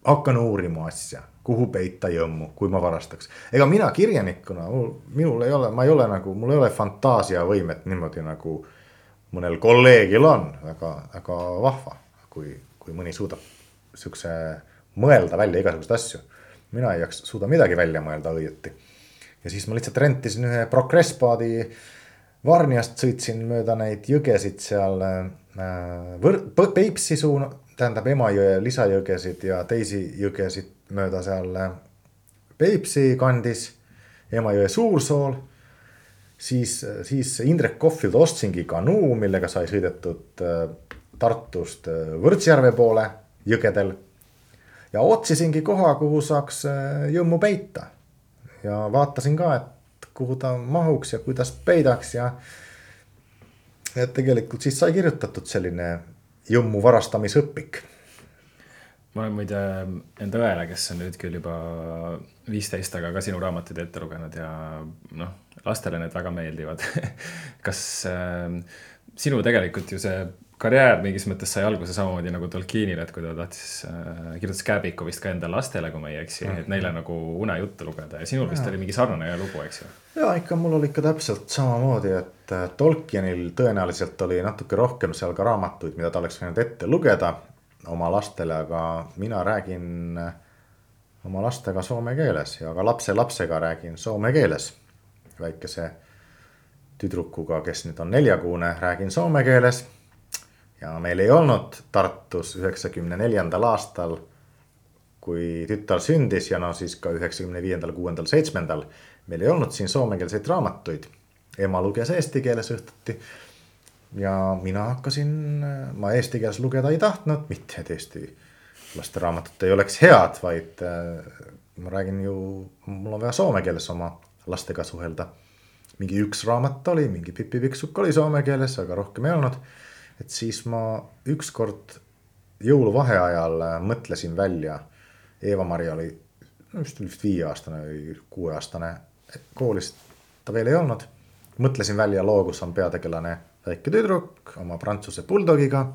hakkan uurima asja kuhu peita jõmmu, kui ma varastaks. ega mina kirjanikuna, minul ei ole, ma ei ole nagu, mul ei ole fantaasiavõimet niimoodi nagu mõnel kolleegil on, väga, väga vahva. kui, kui mõni suudab sihukese mõelda välja igasuguseid asju. mina ei jaksa, suuda midagi välja mõelda õieti. ja siis ma lihtsalt rentisin ühe progresspaadi Varniast, sõitsin mööda neid jõgesid seal äh, võr-, Peipsi suuna, tähendab Emajõe lisajõgesid ja teisi jõgesid mööda seal äh, Peipsi kandis, Emajõe Suursool. siis, siis Indrek Kohvilt ostsingi kanuu, millega sai sõidetud äh, Tartust Võrtsjärve poole jõgedel. Ja otsisingi koha, kuhu saaks jõmmu peita. ja vaatasin ka, et kuhu ta mahuks ja kuidas peidaks ja. et tegelikult siis sai kirjutatud selline jõmmu varastamisõpik ma olen muide enda õele, kes on nüüd küll juba viisteist, aga ka sinu raamatuid ette lugenud ja noh, lastele need väga meeldivad kas äh, sinu tegelikult ju see karjäär mingis mõttes sai alguse samamoodi nagu Tolkienil, et kui ta tahtis äh,, kirjutas Kääbiku vist ka enda lastele, kui ma ei eksi mm., et neile nagu unejuttu lugeda ja sinul vist ja. oli mingi sarnane lugu, eks ju? ja ikka mul oli ikka täpselt samamoodi, et äh, Tolkienil tõenäoliselt oli natuke rohkem seal ka raamatuid, mida ta oleks võinud ette lugeda oma lastele, aga mina räägin äh, oma lastega soome keeles ja ka lapselapsega räägin soome keeles. väikese tüdrukuga, kes nüüd on neljakuune, räägin soome keeles. Ja meil ei olnud Tartus üheksakümne neljandal aastal, kui tütar sündis ja no siis ka üheksakümne viiendal, kuuendal, seitsmendal meil ei olnud siin soomekeelseid raamatuid. ema luges eesti keeles õhtuti. ja mina hakkasin, ma eesti keeles lugeda ei tahtnud, mitte et eesti lasteraamatut ei oleks head, vaid äh, ma räägin ju, mul on vaja soome keeles oma lastega suhelda. mingi üks raamat oli, mingi Pipi Pikksukk oli soome keeles, aga rohkem ei olnud. Et siis ma ükskord jõuluvaheajal mõtlesin välja, Eeva-Mari oli, vist oli vist viieaastane või kuueaastane, koolis ta veel ei olnud. mõtlesin välja loo, kus on peategelane väike tüdruk oma prantsuse buldogiga.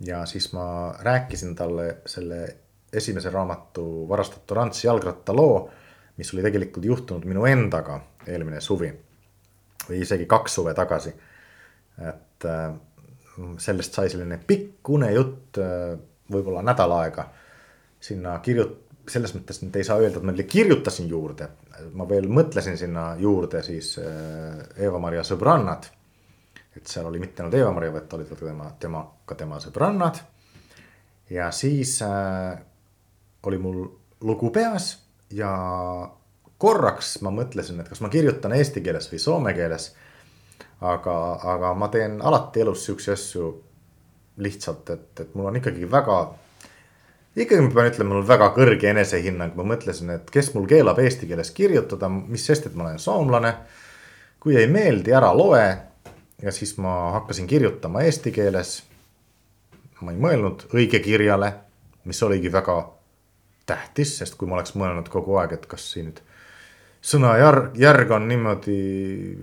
ja siis ma rääkisin talle selle esimese raamatu Varastatud Rants jalgrattaloo, mis oli tegelikult juhtunud minu endaga eelmine suvi. või isegi kaks suve tagasi. et äh, sellest sai selline pikk unejutt, äh, võib-olla nädal aega. sinna kirjut-, selles mõttes nüüd ei saa öelda, et ma kirjutasin juurde, ma veel mõtlesin sinna juurde siis äh, Eva-Maria sõbrannad. et seal oli mitte ainult Eva-Maria, vaid olid ka tema, tema, ka tema sõbrannad. ja siis äh, oli mul lugu peas ja korraks ma mõtlesin, et kas ma kirjutan eesti keeles või soome keeles aga, aga ma teen alati elus siukseid asju lihtsalt, et, et mul on ikkagi väga. ikkagi ma pean ütlema, mul on väga kõrge enesehinnang, ma mõtlesin, et kes mul keelab eesti keeles kirjutada, mis sest, et ma olen soomlane. kui ei meeldi, ära loe. ja siis ma hakkasin kirjutama eesti keeles. ma ei mõelnud õigekirjale, mis oligi väga tähtis, sest kui ma oleks mõelnud kogu aeg, et kas siin nüüd sõna järg, järg on niimoodi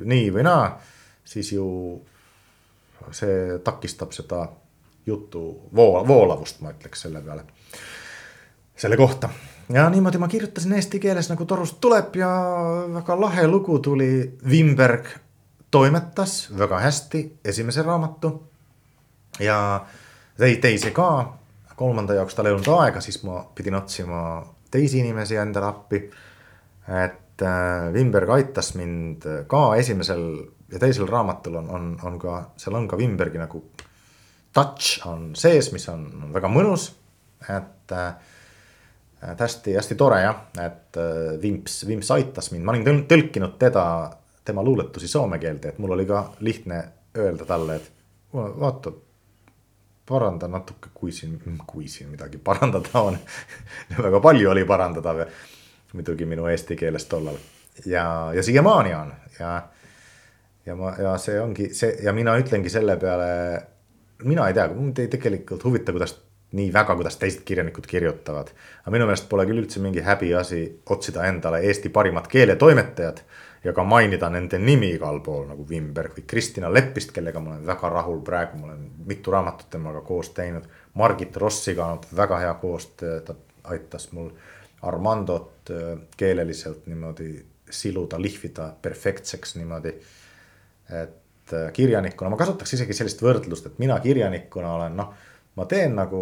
nii või naa siis ju see takistab seda jutu voo-, voolavust, ma ütleks selle peale, selle kohta. ja niimoodi ma kirjutasin eesti keeles nagu torust tuleb ja väga lahe lugu tuli. Wimberg toimetas väga hästi esimese raamatu ja tõi teisi ka. kolmanda jaoks tal ei olnud aega, siis ma pidin otsima teisi inimesi endale appi. et äh, Wimberg aitas mind ka esimesel ja teisel raamatul on, on, on ka, seal on ka Wimbergi nagu touch on sees, mis on, on väga mõnus. et, et hästi-hästi tore jah, et äh, Vimps, Vimps aitas mind, ma olin tõlkinud teda, tema luuletusi soome keelde, et mul oli ka lihtne öelda talle, et vaata paranda natuke, kui siin, kui siin midagi parandada on. Väga palju oli parandada muidugi minu eesti keeles tollal. Ja, ja siiamaani on. Ja ja ma, ja see ongi see ja mina ütlengi selle peale, mina ei tea, mind ei tegelikult huvita, kuidas nii väga, kuidas teised kirjanikud kirjutavad. aga minu meelest pole küll üldse mingi häbiasi otsida endale Eesti parimad keeletoimetajad ja ka mainida nende nimi igal pool nagu Wimberg või Kristina Leppist, kellega ma olen väga rahul praegu, ma olen mitu raamatut temaga koos teinud. Margit Rossiga on väga hea koostöö, ta aitas mul Armandot äh, keeleliselt niimoodi siluda, lihvida perfektseks niimoodi et äh, kirjanikuna ma kasutaks isegi sellist võrdlust, et mina kirjanikuna olen noh, ma teen nagu,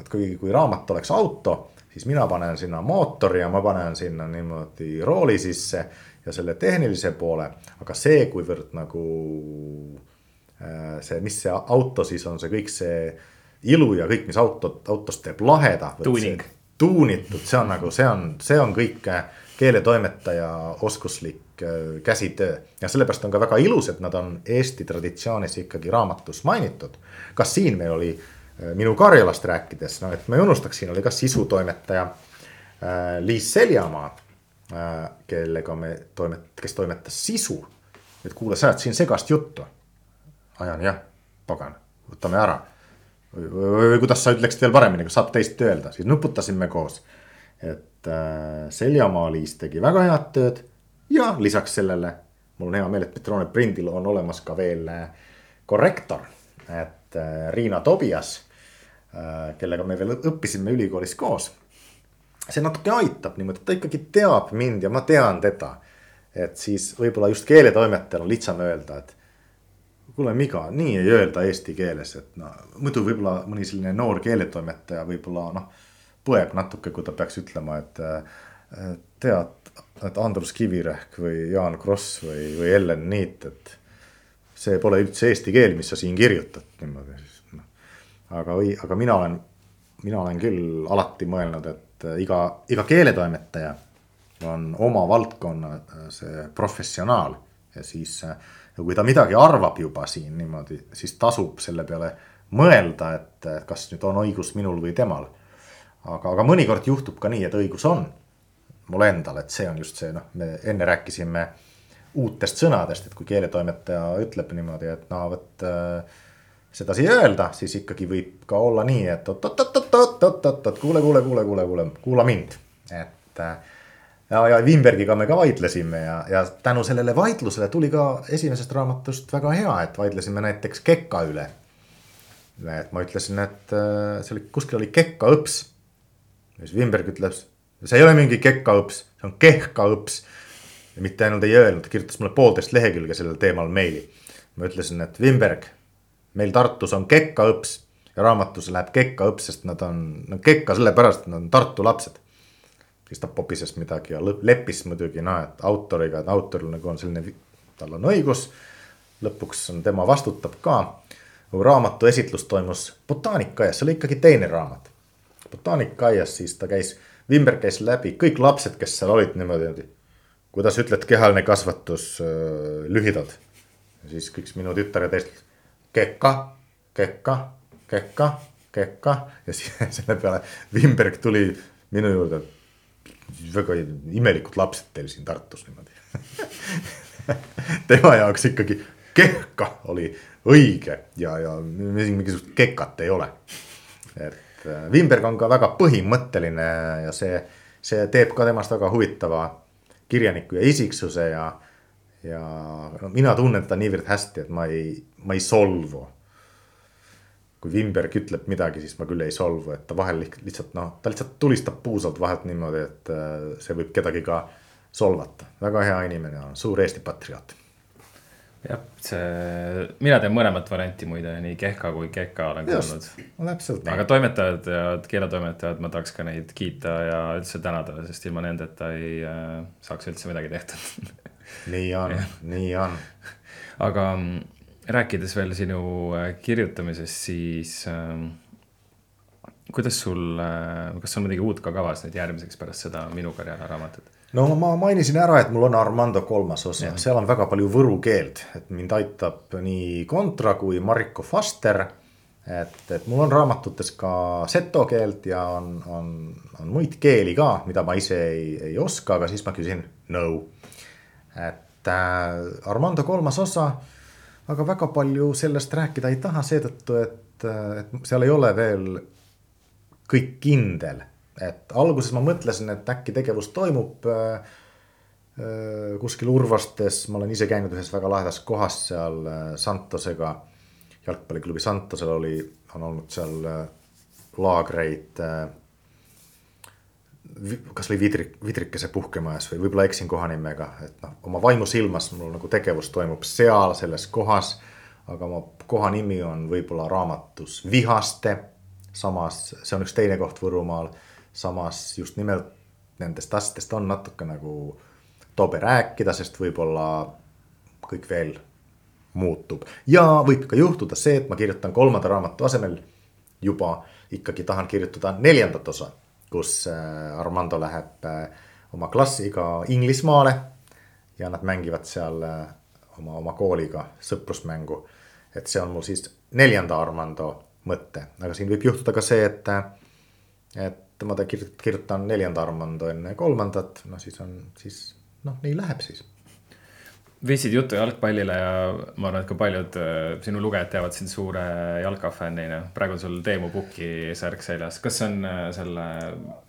et kui, kui raamat oleks auto, siis mina panen sinna mootori ja ma panen sinna niimoodi rooli sisse ja selle tehnilise poole, aga see, kuivõrd nagu äh, see, mis see auto siis on, see kõik see ilu ja kõik, mis autot, autost teeb laheda. tuuning. tuunitud, see on nagu, see on, see on kõik keeletoimetaja oskuslik Äh, käsitöö. ja sellepärast on ka väga ilus, et nad on Eesti traditsioonis ikkagi raamatus mainitud. kas siin meil oli äh, minu Karjalast rääkides, no et ma ei unustaks, siin oli ka sisutoimetaja äh, Liis Seljamaa äh,. kellega me toimet-, kes toimetas sisu. et kuule, sa ajad siin segast juttu. ajan jah, pagan, võtame ära. või kuidas sa ütleksid veel paremini, kas saab teist öelda, siis nuputasime koos. et äh, Seljamaa Liis tegi väga head tööd ja lisaks sellele mul on hea meel, et Petrone Prindil on olemas ka veel äh, korrektor, et äh, Riina Tobias, äh, kellega me veel õppisime ülikoolis koos. see natuke aitab niimoodi, ta ikkagi teab mind ja ma tean teda. et siis võib-olla just keeletoimetajal on lihtsam öelda, et kuule, Miga, nii ei öelda eesti keeles, et no muidu võib-olla mõni selline noor keeletoimetaja võib-olla noh, põeb natuke, kui ta peaks ütlema, et tead et Andrus Kivirähk või Jaan Kross või, või Ellen Niit, et see pole üldse eesti keel, mis sa siin kirjutad niimoodi siis noh. aga, aga mina olen, mina olen küll alati mõelnud, et et iga, iga keeletoimetaja on oma valdkonna see professionaal ja siis ja kui ta midagi arvab juba siin niimoodi, siis tasub selle peale mõelda, et kas nüüd on õigus minul või temal. aga, aga mõnikord juhtub ka nii, et õigus on mul endal, et see on just see, noh, me enne rääkisime uutest sõnadest, et kui keeletoimetaja ütleb niimoodi, et no vot äh, sedasi öelda, siis ikkagi võib ka olla nii, et oot-oot-oot-oot-oot-oot, kuule, kuule, kuule, kuule, kuule, kuula mind. et äh, ja, ja Wimbergiga me ka vaidlesime ja, ja tänu sellele vaidlusele tuli ka esimesest raamatust väga hea, et vaidlesime näiteks Kekka üle. et ma ütlesin, et äh, see oli, kuskil oli Kekka õps. siis Wimberg ütles, see ei ole mingi Kekka õps, see on Kehka õps ja mitte ainult ei öelnud, ta kirjutas mulle poolteist lehekülge sellel teemal meili. ma ütlesin, et Wimberg, meil Tartus on kekkaõps ja raamatus läheb kekkaõps, sest nad on, no kekka sellepärast, et nad on Tartu lapsed. siis ta popises midagi ja leppis muidugi noh, et autoriga, et autoril nagu on selline, tal on õigus. lõpuks on tema vastutab ka. raamatu esitlus toimus botaanikaaias, see oli ikkagi teine raamat. botaanikaaias siis ta käis, Wimberg käis läbi kõik lapsed, kes seal olid niimoodi kuidas ütled kehaline kasvatus äh, lühidalt? siis kõik minu tütar ja teised kekka, kekka, kekka, kekka ja siis selle peale Wimberg tuli minu juurde. väga imelikud lapsed teil siin Tartus niimoodi tema jaoks ikkagi kehka oli õige ja, ja mingisugust kekat ei ole. et äh, Wimberg on ka väga põhimõtteline ja see, see teeb ka temast väga huvitava kirjaniku ja isiksuse ja, ja no, mina tunnen teda niivõrd hästi, et ma ei, ma ei solvu. kui Wimberg ütleb midagi, siis ma küll ei solvu, et ta vahel lihtsalt noh, ta lihtsalt tulistab puusalt vahelt niimoodi, et äh, see võib kedagi ka solvata. väga hea inimene on, suur Eesti patrioot jah, see, mina teen mõlemat varianti muide, nii Kehka kui Keka olen kuulnud. täpselt. aga toimetajad ja keeletoimetajad, ma tahaks ka neid kiita ja üldse tänada, sest ilma nendeta ei äh, saaks üldse midagi tehtud nii on nii on. aga mm, rääkides veel sinu äh, kirjutamisest, siis äh, kuidas sul äh,, kas on midagi uut ka kavas nüüd järgmiseks pärast seda Minu karjääri raamatut? No ma mainisin ära, et mul on Armando kolmas osa, seal on väga palju võru keelt, et mind aitab nii Contra kui Mariko Faster. et, et mul on raamatutes ka seto keelt ja on, on, on muid keeli ka, mida ma ise ei, ei oska, aga siis ma küsin no.. et äh, Armando kolmas osa, aga väga palju sellest rääkida ei taha seetõttu, et, et seal ei ole veel kõik kindel et alguses ma mõtlesin, et äkki tegevus toimub äh, äh, kuskil Urvastes, ma olen ise käinud ühes väga lahedas kohas seal äh, Santosega. jalgpalliklubi Santosel oli, on olnud seal laagreid. kasvõi vidrik, vidrikese puhkemajas või võib-olla eksin kohanimega, et noh, oma vaimusilmas mul nagu tegevus toimub seal selles kohas. aga oma koha nimi on võib-olla raamatus Vihaste. samas see on üks teine koht Võrumaal samas just nimelt nendest asjadest on natuke nagu tobe rääkida, sest võib-olla kõik veel muutub. ja võib ka juhtuda see, et ma kirjutan kolmanda raamatu asemel juba ikkagi tahan kirjutada neljandat osa, kus äh, Armando läheb äh, oma klassiga Inglismaale ja nad mängivad seal äh, oma, oma kooliga sõprusmängu. et see on mul siis neljanda Armando mõte, aga siin võib juhtuda ka see, et, et ma ta kirjutan neljanda Armando enne kolmandat, no siis on, siis noh, nii läheb siis. viisid juttu jalgpallile ja ma arvan, et ka paljud äh, sinu lugejad teavad sind suure jalkafännina. praegu on sul Teemu Puki särk seljas, kas see on äh, selle,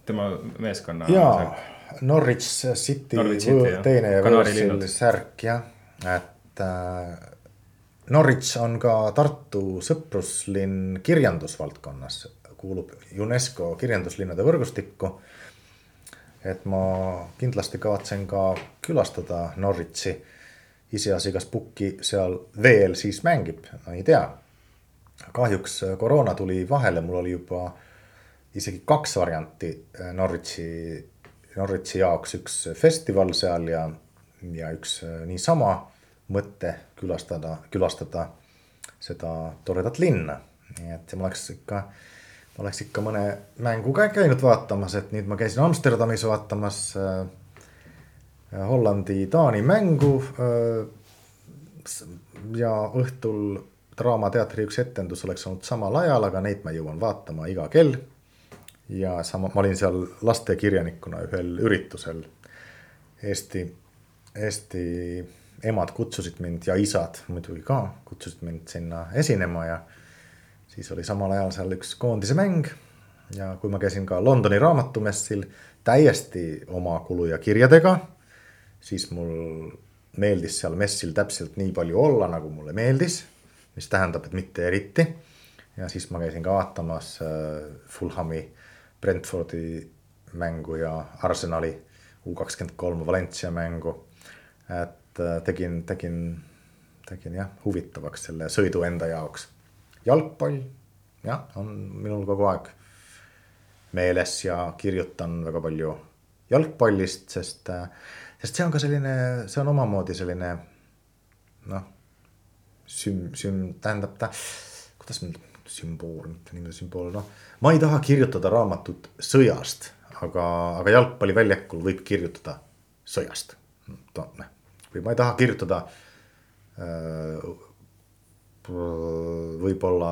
tema meeskonna? jaa, Norwich City, Norwich City teine võõrsil särk jah, et äh, Norwich on ka Tartu sõpruslinn kirjandusvaldkonnas kuulub UNESCO kirjanduslinnade võrgustikku. et ma kindlasti kavatsen ka külastada Norwichi. iseasi, kas Puki seal veel siis mängib, ma ei tea. kahjuks koroona tuli vahele, mul oli juba isegi kaks varianti Norwichi, Norwichi jaoks, üks festival seal ja, ja üks niisama mõte külastada, külastada seda toredat linna. nii et ma oleks ikka oleks ikka mõne mängu ka käinud vaatamas, et nüüd ma käisin Amsterdamis vaatamas äh, Hollandi-Taani mängu äh,. ja õhtul Draamateatri üks etendus oleks olnud samal ajal, aga neid ma jõuan vaatama iga kell. ja sama, ma olin seal lastekirjanikuna ühel üritusel. Eesti, Eesti emad kutsusid mind ja isad muidugi ka kutsusid mind sinna esinema ja siis oli samal ajal seal üks koondise mäng. ja kui ma käisin ka Londoni raamatumessil täiesti oma kulu ja kirjadega, siis mul meeldis seal messil täpselt nii palju olla, nagu mulle meeldis, mis tähendab, et mitte eriti. ja siis ma käisin ka vaatamas äh, Fulhami, Brentfordi mängu ja Arsenali U kakskümmend kolm Valencia mängu. et äh, tegin, tegin, tegin jah, huvitavaks selle sõidu enda jaoks jalgpall, jah, on minul kogu aeg meeles ja kirjutan väga palju jalgpallist, sest, sest see on ka selline, see on omamoodi selline noh, süm-, süm-, tähendab ta, kuidas nüüd sümbool, mitte niimoodi sümbool, noh. ma ei taha kirjutada raamatut sõjast, aga, aga jalgpalliväljakul võib kirjutada sõjast. Noh, või ma ei taha kirjutada äh, võib-olla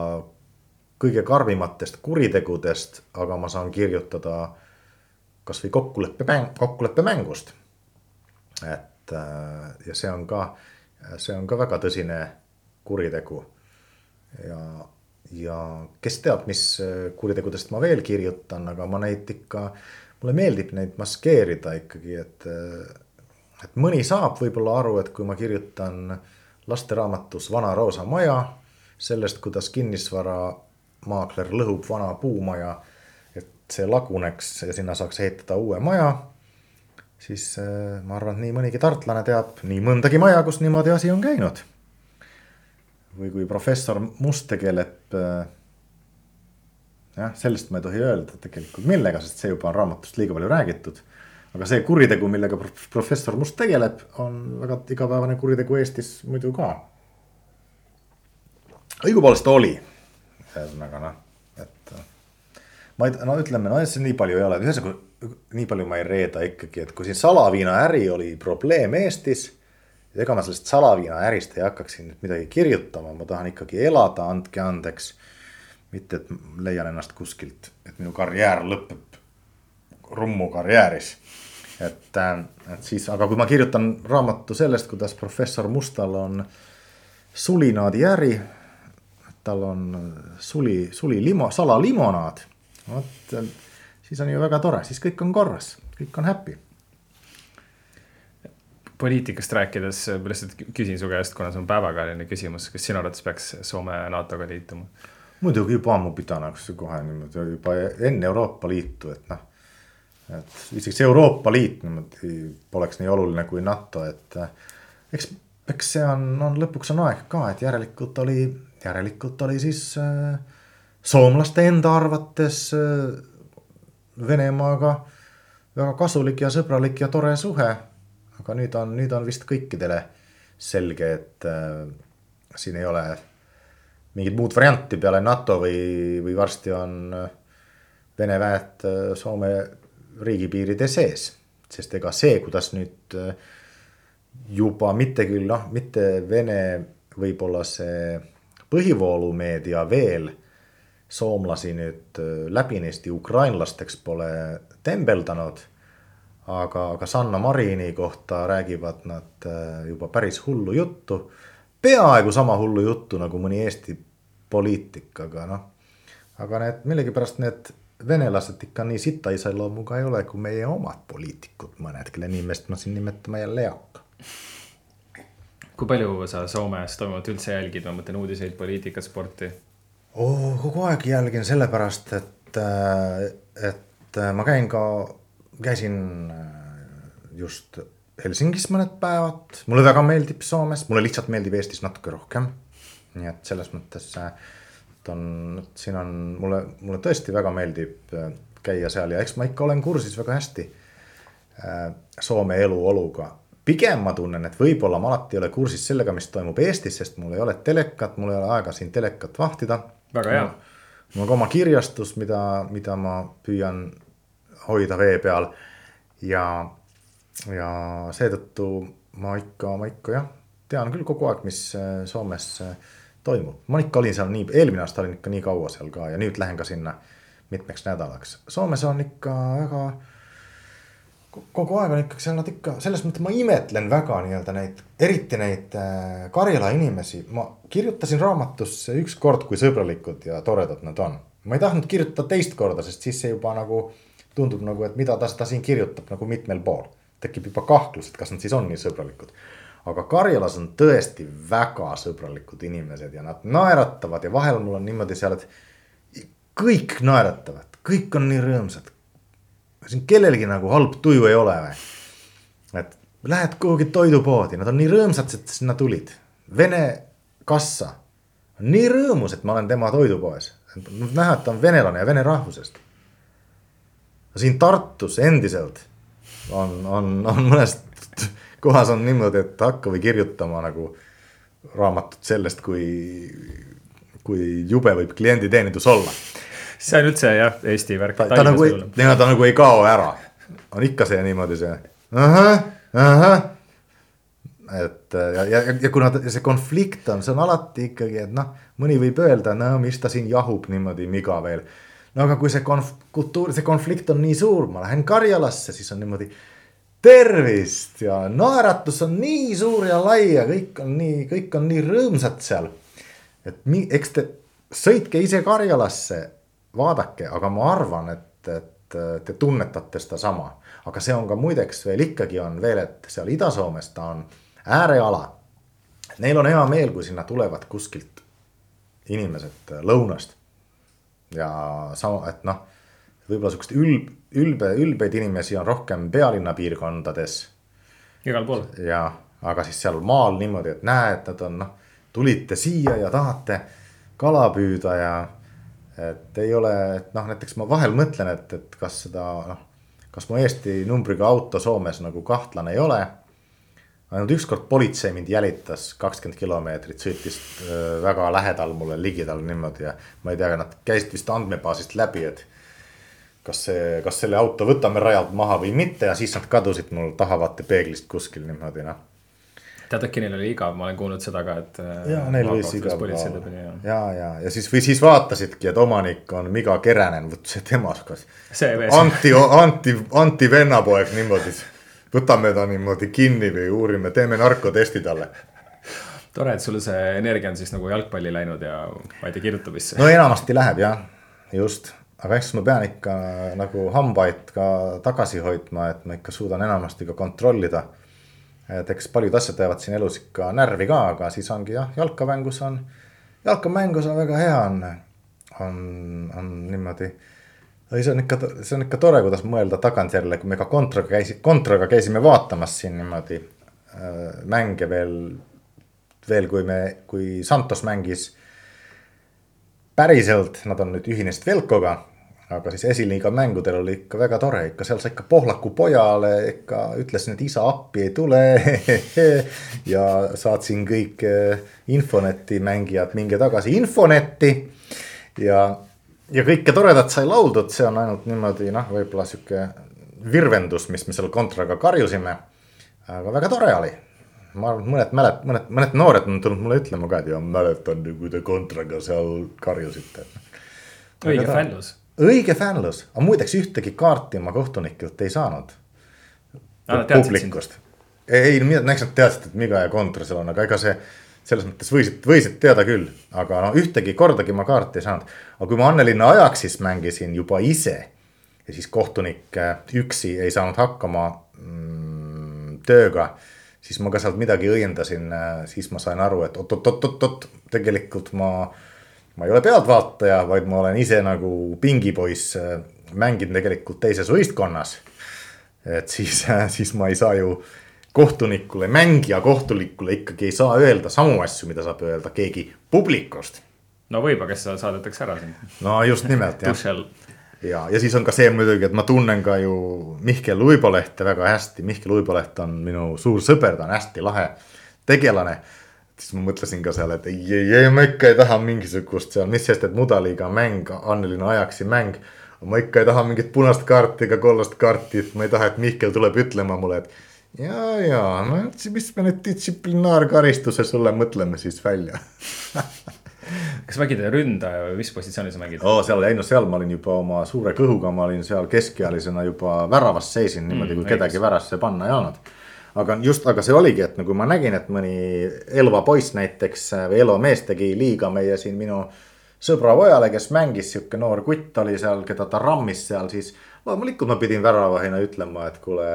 kõige karmimatest kuritegudest, aga ma saan kirjutada kasvõi kokkuleppemäng, kokkuleppemängust. et äh, ja see on ka, see on ka väga tõsine kuritegu. ja, ja kes teab, mis kuritegudest ma veel kirjutan, aga ma neid ikka, mulle meeldib neid maskeerida ikkagi, et, et mõni saab võib-olla aru, et kui ma kirjutan äh, lasteraamatus Vana roosa maja, sellest, kuidas kinnisvaramaakler lõhub vana puumaja, et see laguneks ja sinna saaks ehitada uue maja. siis äh, ma arvan, et nii mõnigi tartlane teab nii mõndagi maja, kus niimoodi asi on käinud. või kui professor Must tegeleb äh, jah, sellest ma ei tohi öelda tegelikult millega, sest see juba on raamatust liiga palju räägitud aga see kuritegu, millega professor Must tegeleb, on väga igapäevane kuritegu Eestis muidu ka. õigupoolest oli, ühesõnaga noh, et ma ei, no ütleme, no see nii palju ei ole, ühesõnaga nii palju ma ei reeda ikkagi, et kui siin salaviina äri oli probleem Eestis. ega ma sellest salaviina ärist ei hakkaks siin nüüd midagi kirjutama, ma tahan ikkagi elada, andke andeks. mitte, et leian ennast kuskilt, et minu karjäär lõpeb Rummu karjääris et, äh, et siis, aga kui ma kirjutan raamatu sellest, kuidas professor Mustal on sulinaadi äri. tal on suli, suli limo, salalimonaad. vot siis on ju väga tore, siis kõik on korras, kõik on happy poliitikast rääkides, lihtsalt küsin su käest, kuna see on päevakajaline küsimus, kas sinu arvates peaks Soome NATO-ga liituma? muidugi juba ammu pidanud kohe niimoodi juba enne Euroopa Liitu, et noh et isegi see Euroopa Liit niimoodi poleks nii oluline kui NATO, et eh, eks, eks see on, on lõpuks on aeg ka, et järelikult oli, järelikult oli siis äh, soomlaste enda arvates äh, Venemaaga väga kasulik ja sõbralik ja tore suhe. aga nüüd on, nüüd on vist kõikidele selge, et äh, siin ei ole mingit muud varianti peale NATO või, või varsti on Vene väed Soome riigipiiride sees. sest ega see, kuidas nüüd äh, juba mitte küll noh, mitte Vene võib-olla see põhivoolumeedia veel soomlasi nüüd äh, läbinisti ukrainlasteks pole tembeldanud. aga, aga Sanna Marini kohta räägivad nad äh, juba päris hullu juttu. peaaegu sama hullu juttu nagu mõni Eesti poliitik, aga noh. aga need millegipärast need venelased ikka nii sita iseloomuga ei ole kui meie omad poliitikud, mõned, kelle nimest ma siin nimetama jälle ei hakka. kui palju sa Soomes toimuvat üldse jälgid, ma mõtlen uudiseid, poliitikat, sporti oh,? kogu aeg jälgin sellepärast, et, äh, et äh, ma käin ka, käisin äh, just Helsingis mõned päevad, mulle väga meeldib Soomes, mulle lihtsalt meeldib Eestis natuke rohkem. nii et selles mõttes äh, et on, siin on mulle, mulle tõesti väga meeldib äh, käia seal ja eks ma ikka olen kursis väga hästi äh, Soome eluoluga. pigem ma tunnen, et võib-olla ma alati ei ole kursis sellega, mis toimub Eestis, sest mul ei ole telekat, mul ei ole aega siin telekat vahtida. väga hea. mul on ka oma kirjastus, mida, mida ma püüan hoida vee peal ja, ja seetõttu ma ikka, ma ikka jah, tean küll kogu aeg, mis äh, Soomes äh, toimub. ma ikka olin seal nii, eelmine aasta olin ikka nii kaua seal ka ja nüüd lähen ka sinna mitmeks nädalaks. Soomes on ikka aeg on ikkagi seal nad ikka, selles mõttes ma imetlen väga nii-öelda neid, eriti neid äh, Karjala inimesi. ma kirjutasin raamatusse ükskord, kui sõbralikud ja toredad nad on. ma ei tahtnud kirjutada teist korda, sest siis see juba nagu tundub nagu, et mida ta, ta siin kirjutab nagu mitmel pool. tekib juba kahtlus, et kas nad siis on nii sõbralikud. Aga Karjalas on tõesti väga sõbralikud inimesed ja nad naeratavad ja vahel mul on niimoodi seal, et kõik naeratavad, kõik on nii rõõmsad. siin kellelgi nagu halb tuju ei ole või? et lähed kuhugi toidupoodi, nad on nii rõõmsad, et sinna tulid. Vene kassa on nii rõõmus, et ma olen tema toidupoes. näha, et ta on venelane ja vene rahvusest siin Tartus endiselt on, on, on mõnes kohas on niimoodi, et hakka või kirjutama nagu raamatut sellest, kui, kui jube võib klienditeenindus olla. see on üldse jah, Eesti värk. ta, ta nagu ei, ta nagu ei kao ära, on ikka see niimoodi see ahah, ahah. et ja, ja, ja kuna see konflikt on, see on alati ikkagi, et noh, mõni võib öelda, no mis ta siin jahub niimoodi miga veel no aga kui see konf-, kultuur, see konflikt on nii suur, ma lähen Karjalasse, siis on niimoodi. Tervist ja naeratus on nii suur ja lai ja kõik on nii, kõik on nii rõõmsad seal. et mi-, eks te sõitke ise Karjalasse, vaadake, aga ma arvan, et, et te tunnetate sedasama. aga see on ka muideks veel ikkagi on veel, et seal Ida-Soomes ta on ääreala. Neil on hea meel, kui sinna tulevad kuskilt inimesed lõunast ja sama, et noh, võib-olla sihukest ülb, ülbe, ülbeid inimesi on rohkem pealinna piirkondades. igal pool. ja, aga siis seal maal niimoodi, et näed, nad on noh, tulite siia ja tahate kala püüda ja. et ei ole, et noh, näiteks ma vahel mõtlen, et, et kas seda noh, kas mu Eesti numbriga auto Soomes nagu kahtlane ei ole ainult ükskord politsei mind jälitas kakskümmend kilomeetrit, sõitis äh, väga lähedal mulle ligidal niimoodi ja ma ei tea, nad käisid vist andmebaasist läbi, et kas see, kas selle auto võtame rajalt maha või mitte ja siis nad kadusid mul tahavaatepeeglist kuskil niimoodi noh. tead, äkki neil oli igav, ma olen kuulnud seda ka, et. Äh, ja neil võis igav olla ja, ja, ja, ja siis või siis vaatasidki, et omanik on Miga Keränen, vot see tema kas. Anti, Anti, Anti vennapoeg niimoodi võtame ta niimoodi kinni või uurime, teeme narkotesti talle. tore, et sul see energia on siis nagu jalgpalli läinud ja ma ei tea, kirjutamisse. no enamasti läheb jah, just, aga eks ma pean ikka nagu hambaid ka tagasi hoidma, et ma ikka suudan enamasti ka kontrollida. et eks paljud asjad jäävad siin elus ikka närvi ka, aga siis ongi jah, jalkamängus on, jalkamängus on väga hea on, on, on niimoodi ei, see on ikka, see on ikka tore, kuidas mõelda tagantjärele, kui me ka kontraga käisime, kontraga käisime vaatamas siin niimoodi äh, mänge veel. veel, kui me, kui Santos mängis päriselt, nad on nüüd ühinesid Velkoga. Aga siis esiliiga mängudel oli ikka väga tore, ikka seal sa ikka Pohlaku pojale ikka ütlesin, et isa appi ei tule ja saatsin kõik äh, Infoneti mängijad, minge tagasi Infonetti ja ja kõike toredat sai lauldud, see on ainult niimoodi noh, võib-olla sihuke virvendus, mis me seal kontraga karjusime. aga väga tore oli. ma arvan, et mõned mälet-, mõned, mõned noored on tulnud mulle ütlema ka, et ja mäletan, kui te kontraga seal karjusite. õige fännlus. Õige fännlus, aga muideks ühtegi kaarti ma kohtunikelt ei saanud. publikust. ei, näiteks nad teadsid, et Miga ja kontra seal on, aga ega see selles mõttes võisid, võisid teada küll, aga no ühtegi kordagi ma kaarti ei saanud. aga kui ma Annelinna Ajaksis mängisin juba ise ja siis kohtunik äh, üksi ei saanud hakkama mm, tööga, siis ma ka sealt midagi õiendasin, äh, siis ma sain aru, et oot-oot-oot-oot, tegelikult ma, ma ei ole pealtvaataja, vaid ma olen ise nagu pingipoiss, äh, mängin tegelikult teises võistkonnas. et siis, siis ma ei saa ju kohtunikule, mängija kohtunikule ikkagi ei saa öelda samu asju, mida saab öelda keegi publikust. no võib, aga siis saadetakse ära sind. no just nimelt jah. ja, ja siis on ka see muidugi, et ma tunnen ka ju Mihkel Uibolehte väga hästi, Mihkel Uiboleht on minu suur sõber, ta on hästi lahe tegelane. Siis ma mõtlesin ka seal, et ei, ei, ei, ma ikka ei taha mingisugust seal, mis sest, et mudaliiga mäng, Anneline Ajaksi mäng. ma ikka ei taha mingit punast kaarti ega kollast kaarti, et ma ei taha, et Mihkel tuleb ütlema mulle, et. ja, ja no mis me nüüd distsiplinaarkaristuse sulle mõtleme siis välja kas mängid ründaja või mis positsioonis sa mängid oh,? seal, ei no seal ma olin juba oma suure kõhuga, ma olin seal keskealisena juba väravas seisin niimoodi mm,, kui kedagi värasse panna ei olnud aga just, aga see oligi, et nagu ma nägin, et mõni Elva poiss näiteks või Elva mees tegi liiga meie siin minu sõbra pojale, kes mängis, sihuke noor kutt oli seal, keda ta rammis seal, siis loomulikult ma pidin väravahina ütlema, et kuule,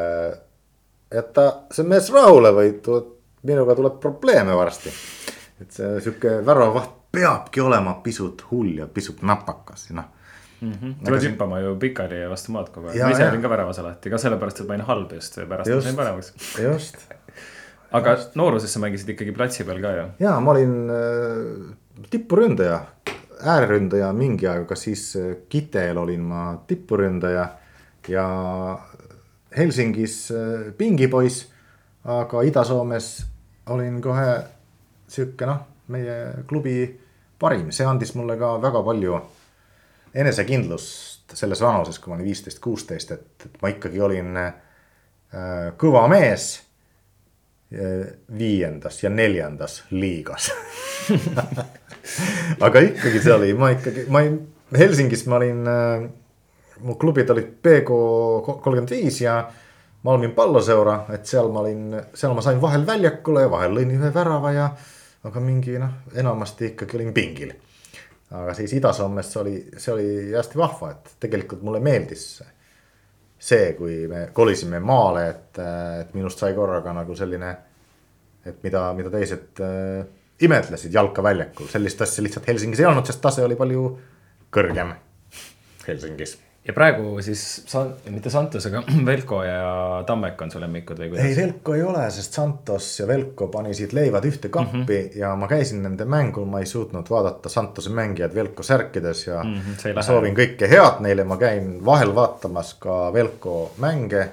jäta see mees rahule või tuleb, minuga tuleb probleeme varsti. et see sihuke väravavaht peabki olema pisut hull ja pisut napakas, noh mm. -hmm. tuled hüppama ju pikali ja vastu maad kogu aeg, ma ise olin ka väravas alati, ka sellepärast, et ma olin halb just, pärast ma sain paremaks. just aga just. nooruses sa mängisid ikkagi platsi peal ka ju? ja ma olin äh, tippuründaja, ääreründaja mingi aeg, aga siis äh, Kiteel olin ma tippuründaja ja Helsingis äh, pingipoiss. aga Ida-Soomes olin kohe sihuke noh, meie klubi parim, see andis mulle ka väga palju enesekindlust selles vanuses, kui ma olin viisteist, kuusteist, et, et ma ikkagi olin äh, kõva mees äh, viiendas ja neljandas liigas aga ikkagi see oli, ma ikkagi, ma ei, Helsingis ma olin äh,, mu klubid olid BK kolmkümmend viis ja Malmin palloseura, et seal ma olin, seal ma sain vahel väljakule ja vahel lõin ühe värava ja aga mingi noh, enamasti ikkagi olin pingil aga siis Ida-Soomes oli, see oli hästi vahva, et tegelikult mulle meeldis see, kui me kolisime maale, et, et minust sai korraga nagu selline, et mida, mida teised äh, imetlesid jalkaväljakul, sellist asja lihtsalt Helsingis ei olnud, sest tase oli palju kõrgem Helsingis ja praegu siis sa-, mitte Santos, aga Velko ja Tammek on su lemmikud või kuidas? ei, Velko ei ole, sest Santos ja Velko panisid leivad ühte kappi mm -hmm. ja ma käisin nende mängul, ma ei suutnud vaadata Santose mängijaid Velko särkides ja mm -hmm, soovin kõike head neile, ma käin vahel vaatamas ka Velko mänge.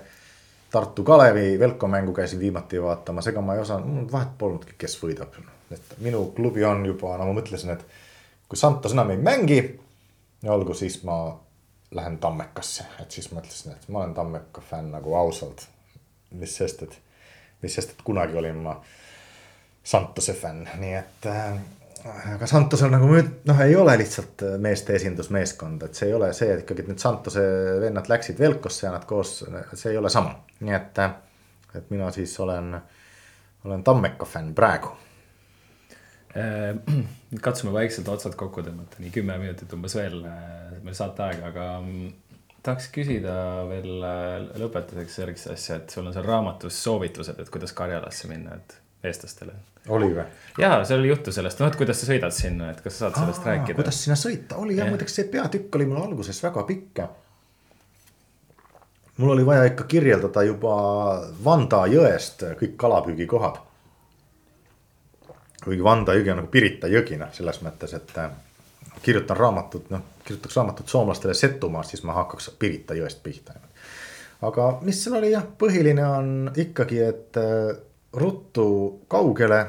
Tartu Kalevi Velko mängu käisin viimati vaatamas, ega ma ei osanud, vahet polnudki, kes võidab. et minu klubi on juba, no ma mõtlesin, et kui Santos enam ei mängi, olgu siis ma lähen Tammekasse, et siis mõtlesin, et ma olen Tammeka fänn nagu ausalt. mis sest, et, mis sest, et kunagi olin ma Santose fänn, nii et äh, aga Santosel nagu noh, ei ole lihtsalt meeste esindusmeeskond, et see ei ole see, et ikkagi need Santose vennad läksid Velkosse ja nad koos, see ei ole sama. nii et, et mina siis olen, olen Tammeka fänn praegu Äh, katsume vaikselt otsad kokku tõmmata, nii kümme minutit umbes veel äh, meil saate aega, aga mm, tahaks küsida veel äh, lõpetuseks sellist asja, et sul on seal raamatus soovitused, et kuidas Karjalasse minna, et eestlastele. oli või? jaa, seal oli juttu sellest, noh, et kuidas sa sõidad sinna, et kas sa saad sellest Aa, rääkida? kuidas sinna sõita, oli jah ja., muideks see peatükk oli mul alguses väga pikk. mul oli vaja ikka kirjeldada juba Vanda jõest kõik kalapüügikohad kuigi Vanda jõgi on nagu Pirita jõgi, noh, selles mõttes, et äh, kirjutan raamatut, noh, kirjutaks raamatut soomlastele Setumaast, siis ma hakkaks Pirita jõest pihta. aga mis seal oli jah, põhiline on ikkagi, et äh, ruttu kaugele.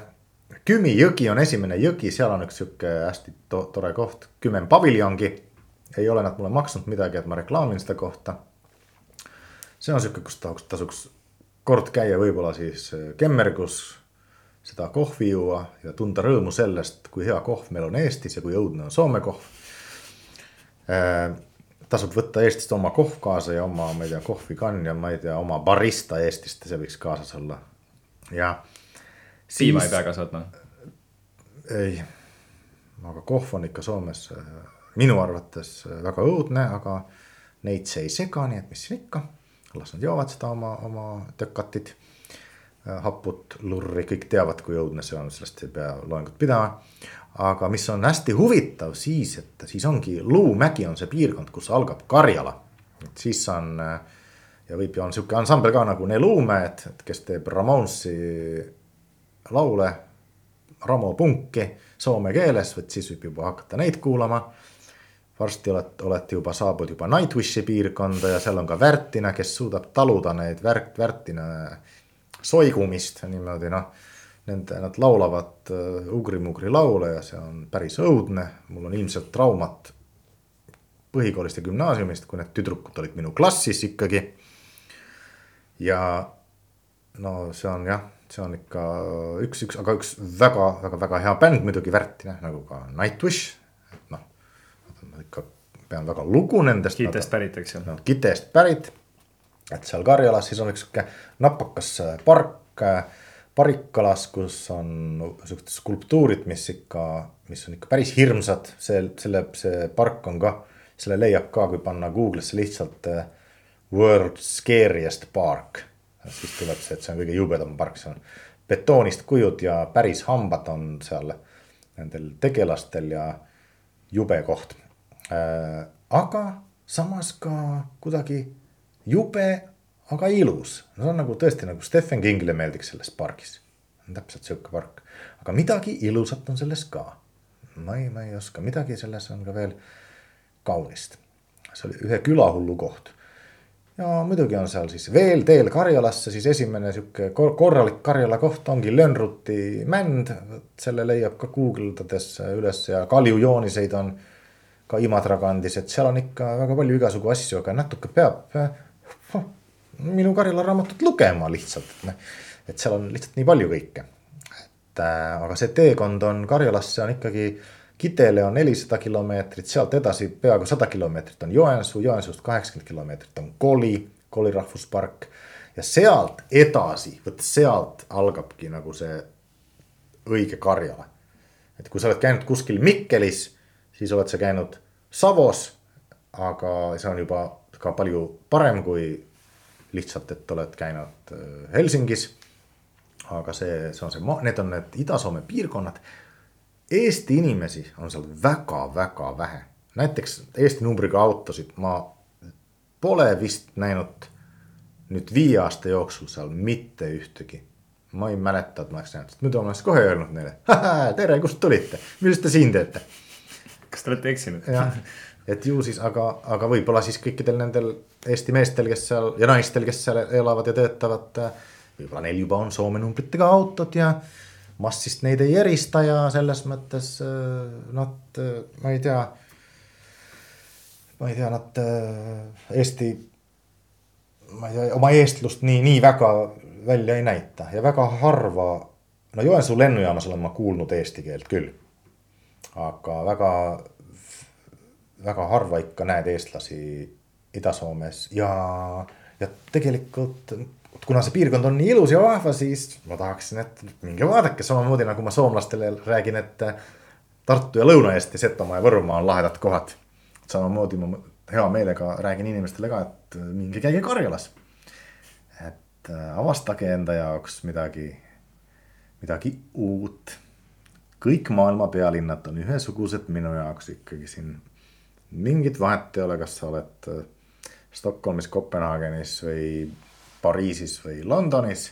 Kümi jõgi on esimene jõgi, seal on üks sihuke hästi to tore koht, Kümen paviljongi. ei ole nad mulle maksnud midagi, et ma reklaamin seda kohta. see on sihuke, kus tasuks, tasuks kord käia, võib-olla siis äh, Kemmergus seda kohvi juua ja tunda rõõmu sellest, kui hea kohv meil on Eestis ja kui õudne on Soome kohv äh,. tasub võtta Eestist oma kohv kaasa ja oma, ma ei tea, kohvikann ja ma ei tea, oma barista Eestist, see võiks kaasas olla. ja. piima ei pea kaasa võtma? ei, aga kohv on ikka Soomes äh, minu arvates äh, väga õudne, aga neid see ei sega, nii et mis siin ikka. las nad joovad seda oma, oma tökatit haput lurri, kõik teavad, kui õudne see on, sellest ei pea loengut pidama. aga mis on hästi huvitav siis, et siis ongi Luumägi on see piirkond, kus algab Karjala. et siis on äh, ja võib ju on sihuke ansambel ka nagu Ne Luume, et, kes teeb Ramonsi laule. Ramo punki soome keeles, vot siis võib juba hakata neid kuulama varsti olete, olete juba saabunud juba Nightwishi piirkonda ja seal on ka Värtina, kes suudab taluda neid värk, Värtina soigumist niimoodi noh. Nende, nad laulavad äh, ugri-mugri laule ja see on päris õudne, mul on ilmselt traumad põhikoolist ja gümnaasiumist, kui need tüdrukud olid minu klassis ikkagi. ja no see on jah, see on ikka üks, üks, aga üks väga-väga-väga hea bänd muidugi Värtine nagu ka Nightwish. et noh, ikka pean väga lugu nendest. Kitest pärit, eks ju. no Kitest pärit. Et seal Karjalas siis on üks sihuke napakas park Parikalas, kus on siuksed skulptuurid, mis ikka, mis on ikka päris hirmsad, see, selle, see park on ka, selle leiab ka, kui panna Google'isse lihtsalt world scariest park. siis tuleb see, et see on kõige jubedam park, see on betoonist kujud ja päris hambad on seal nendel tegelastel ja jube koht äh,. aga samas ka kuidagi jube aga ilus. no see on nagu tõesti nagu Stephen Kingile meeldiks selles pargis. täpselt sihuke park, aga midagi ilusat on selles ka. ma ei, ma ei oska, midagi selles on ka veel kaunist. see oli ühe külahullu koht. ja muidugi on seal siis veel teel Karjalasse, siis esimene sihuke korralik Karjala koht ongi Lönnruti mänd. selle leiab ka guugeldades üles ja kaljujooniseid on ka Imatra kandis, et seal on ikka väga palju igasugu asju, aga natuke peab minu Karjala raamatut lugema lihtsalt, et noh. et seal on lihtsalt nii palju kõike. et äh, aga see teekond on Karjalasse on ikkagi, Kitele on nelisada kilomeetrit, sealt edasi peaaegu sada kilomeetrit on Joensuu, Joensuust kaheksakümmend kilomeetrit on Koli, Koli rahvuspark. ja sealt edasi, vot sealt algabki nagu see õige Karjala. et kui sa oled käinud kuskil Mikkelis, siis oled sa käinud Savos. aga see on juba ka palju parem kui lihtsalt, et oled käinud äh, Helsingis. aga see, see on see, need on need Ida-Soome piirkonnad. Eesti inimesi on seal väga-väga vähe, näiteks Eesti numbriga autosid ma pole vist näinud nüüd viie aasta jooksul seal mitte ühtegi. ma ei mäleta, et ma oleks näinud, muidu ma oleks kohe öelnud neile, tere, kust tulite, mis te siin teete? kas te olete eksinud? jah, et ju siis, aga, aga võib-olla siis kõikidel nendel Eesti meestel, kes seal ja naistel, kes seal elavad ja töötavad. võib-olla neil juba on Soome numbritega autod ja massist neid ei erista ja selles mõttes nad, ma ei tea. ma ei tea, nad Eesti, ma ei tea, oma eestlust nii, nii väga välja ei näita ja väga harva. no Joensuu lennujaamas olen ma kuulnud eesti keelt küll. aga väga väga harva ikka näed eestlasi Ida-Soomes ja, ja tegelikult kuna see piirkond on nii ilus ja vahva, siis ma tahaksin, et minge vaadake samamoodi nagu ma soomlastele räägin, et Tartu ja Lõuna-Eesti, Setomaa ja Võrumaa on lahedad kohad. samamoodi ma hea meelega räägin inimestele ka, et minge käige Karjalas. et äh, avastage enda jaoks midagi, midagi uut. kõik maailma pealinnad on ühesugused minu jaoks ikkagi siin mingit vahet ei ole, kas sa oled äh, Stockholmis, Kopenhaagenis või Pariisis või Londonis.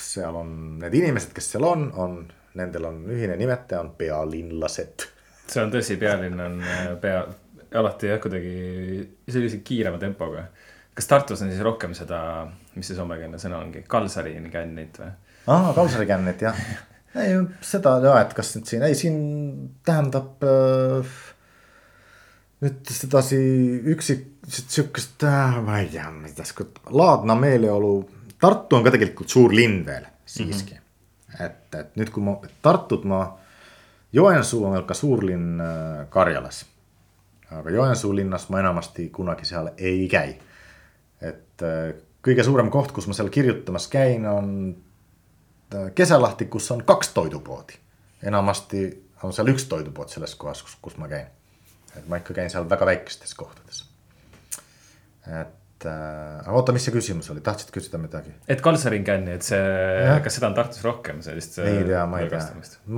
seal on need inimesed, kes seal on, on, nendel on ühine nimetaja, on pealinlased. see on tõsi, pealinn on äh, pea, alati jah, kuidagi sellise kiirema tempoga. kas Tartus on siis rohkem seda, mis see soomekeelne sõna ongi, kalsari kännit või? aa, kalsari kännit jah. ei, seda ja, et kas nüüd siin, ei siin tähendab äh, nüüd sedasi üksik, sihukest, äh, ma ei tea, ma ei tea, laadna meeleolu. Tartu on ka tegelikult suur linn veel siiski mm. -hmm. et, et nüüd, kui ma Tartut ma, Joensuu on veel ka suurlinn äh, Karjalas. aga Joensuu linnas ma enamasti kunagi seal ei käi. et äh, kõige suurem koht, kus ma seal kirjutamas käin, on Keselahti, kus on kaks toidupoodi. enamasti on seal üks toidupood selles kohas, kus, kus ma käin et ma ikka käin seal väga väikestes kohtades. et äh, oota, mis see küsimus oli, tahtsid küsida midagi? et Kalsarin känni, et see, kas seda on Tartus rohkem sellist? ei tea, ma ei tea,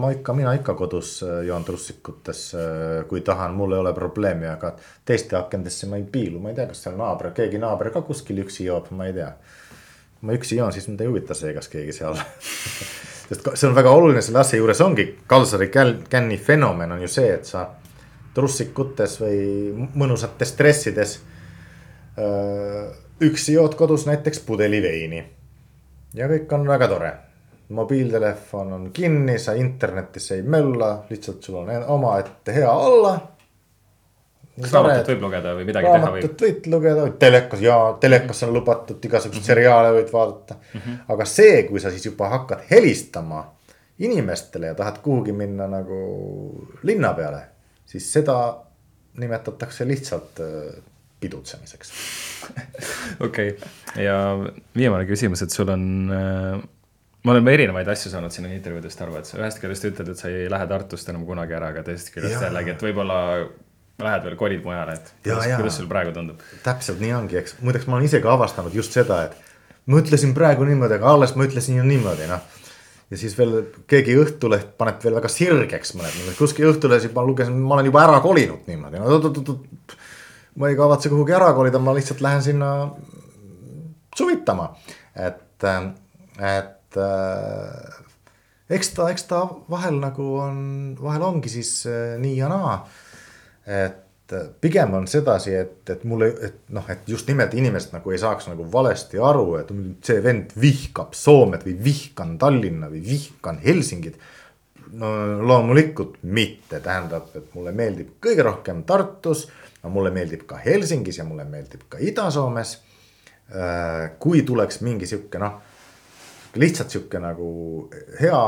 ma ikka, mina ikka kodus äh, joon trussikutes, äh, kui tahan, mul ei ole probleemi, aga teiste akendesse ma ei piilu, ma ei tea, kas seal naaber, keegi naaber ka kuskil üksi joob, ma ei tea. ma üksi joon, siis mind ei huvita see, kas keegi seal sest see on väga oluline selle asja juures ongi, Kalsari känni fenomen on ju see, et sa trussikutes või mõnusates dressides. üksi jood kodus näiteks pudeli veini. ja kõik on väga tore. mobiiltelefon on kinni, sa internetis ei mölla, lihtsalt sul on omaette hea olla. kas raamatut võib lugeda või midagi teha võib? raamatut võid lugeda, telekas ja telekas on lubatud, igasuguseid seriaale võid vaadata mm. -hmm. aga see, kui sa siis juba hakkad helistama inimestele ja tahad kuhugi minna nagu linna peale, siis seda nimetatakse lihtsalt äh, pidutsemiseks. okei okay., ja viimane küsimus, et sul on äh, me oleme erinevaid asju saanud sinu intervjuudest aru, et sa ühest küljest ütled, et sa ei lähe Tartust enam kunagi ära, aga teisest küljest jällegi, et võib-olla lähed veel kolid mujale, et Jaa, kuidas, kuidas sul praegu tundub? täpselt nii ongi, eks muideks ma olen ise ka avastanud just seda, et ma ütlesin praegu niimoodi, aga alles ma ütlesin ju niimoodi, noh. Ja siis veel keegi Õhtuleht paneb veel väga sirgeks mõned, kuskil Õhtulehes juba lugesin, ma olen juba ära kolinud niimoodi, no oot-oot-oot. ma ei kavatse kuhugi ära kolida, ma lihtsalt lähen sinna suvitama, et, et äh, eks ta, eks ta vahel nagu on, vahel ongi siis äh, nii ja naa. Et pigem on sedasi, et, et mulle, et noh, et just nimelt inimesed nagu ei saaks nagu valesti aru, et see vend vihkab Soomet või vihkan Tallinna või vihkan Helsingit. no loomulikult mitte, tähendab, et mulle meeldib kõige rohkem Tartus, mulle meeldib ka Helsingis ja mulle meeldib ka Ida-Soomes. kui tuleks mingi sihuke noh, lihtsalt sihuke nagu hea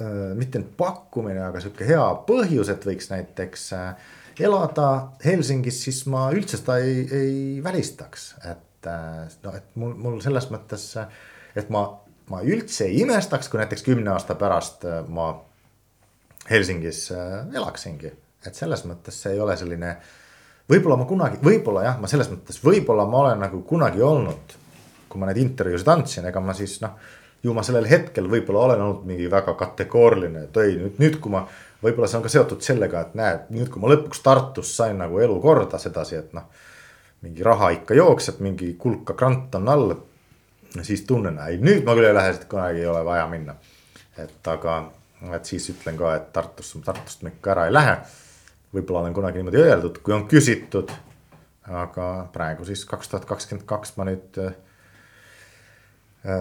äh, mitte nüüd pakkumine, aga sihuke hea põhjus, et võiks näiteks äh, elada Helsingis, siis ma üldse seda ei, ei välistaks, et äh, no et mul, mul selles mõttes, et ma, ma üldse ei imestaks, kui näiteks kümne aasta pärast äh, ma Helsingis äh, elaksingi, et selles mõttes see ei ole selline võib-olla ma kunagi, võib-olla jah, ma selles mõttes, võib-olla ma olen nagu kunagi olnud, kui ma neid intervjuusid andsin, ega ma siis noh, ju ma sellel hetkel võib-olla olen olnud mingi väga kategooriline, et ei nüüd, nüüd kui ma, võib-olla see on ka seotud sellega, et näed, nüüd kui ma lõpuks Tartus sain nagu elu korda sedasi, et noh, mingi raha ikka jookseb, mingi kulka krant on all. siis tunnen, ei nüüd ma küll ei lähe, siit kunagi ei ole vaja minna. et aga, et siis ütlen ka, et Tartusse, Tartust ma ikka ära ei lähe võib-olla olen kunagi niimoodi öeldud, kui on küsitud. aga praegu siis kaks tuhat kakskümmend kaks ma nüüd äh,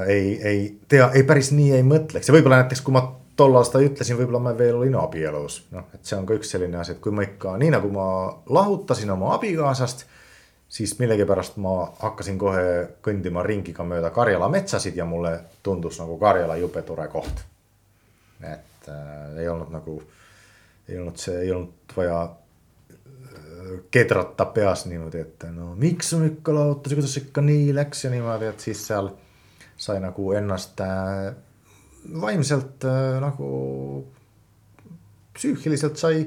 ei, ei tea, ei päris nii ei mõtleks ja võib-olla näiteks, kui ma tollal seda ütlesin, võib-olla ma veel olin abielus, noh, et see on ka üks selline asi, et kui ma ikka nii nagu ma lahutasin oma abikaasast. siis millegipärast ma hakkasin kohe kõndima ringi ka mööda Karjala metsasid ja mulle tundus nagu Karjala jube tore koht. et äh, ei olnud nagu ei olnud see, ei olnud vaja äh, kedrata peas niimoodi, et no miks sa ikka lahutasid, kuidas ikka nii läks ja niimoodi, et siis seal sai nagu ennast äh, vaimselt äh, nagu psüühiliselt sai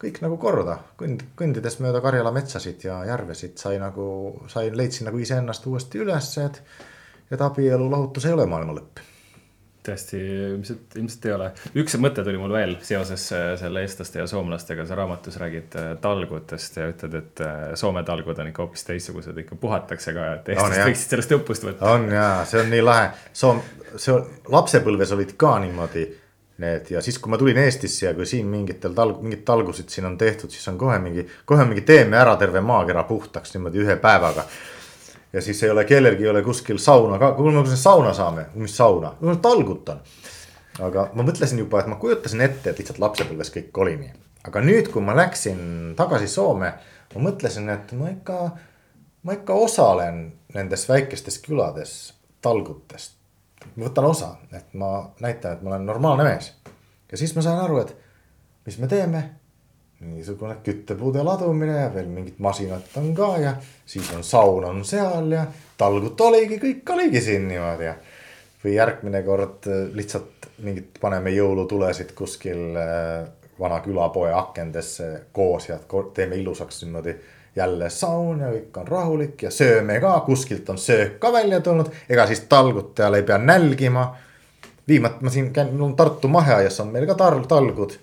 kõik nagu korda, kõnd-, kõndides mööda Karjala metsasid ja järvesid sai nagu, sain, leidsin nagu iseennast uuesti üles, et et abielu lahutus ei ole maailma lõpp tõesti, ilmselt, ilmselt ei ole. üks mõte tuli mul veel seoses äh, selle eestlaste ja soomlastega, sa raamatus räägid äh, talgutest ja ütled, et äh, Soome talgud on ikka hoopis teistsugused, ikka puhatakse ka, et eestlased võiksid sellest õppust võtta. on jaa, see on nii lahe, Soom-, see lapsepõlves olid ka niimoodi need ja siis, kui ma tulin Eestisse ja kui siin mingitel talg-, mingid talgusid siin on tehtud, siis on kohe mingi, kohe mingi teeme ära terve maakera puhtaks niimoodi ühe päevaga. Ja siis ei ole kellelgi ei ole kuskil sauna ka, kuule, me sauna saame, mis sauna, talgut on. aga ma mõtlesin juba, et ma kujutasin ette, et lihtsalt lapsepõlves kõik oli nii, aga nüüd, kui ma läksin tagasi Soome, ma mõtlesin, et ma ikka, ma ikka osalen nendes väikestes külades talgutest. ma võtan osa, et ma näitan, et ma olen normaalne mees. ja siis ma sain aru, et mis me teeme. Niisugune küttepuude ladumine ja veel mingid masinad on ka ja siis on saun on seal ja talgut oligi, kõik oligi siin niimoodi ja. või järgmine kord äh, lihtsalt mingid paneme jõulutulesid kuskil äh, vana külapoe akendesse koos ja teeme ilusaks niimoodi jälle saun ja kõik on rahulik ja sööme ka, kuskilt on söök ka välja tulnud, ega siis talgutajal ei pea nälgima. viimati ma siin käin, mul on Tartu maheaias on meil ka tar-, talgud.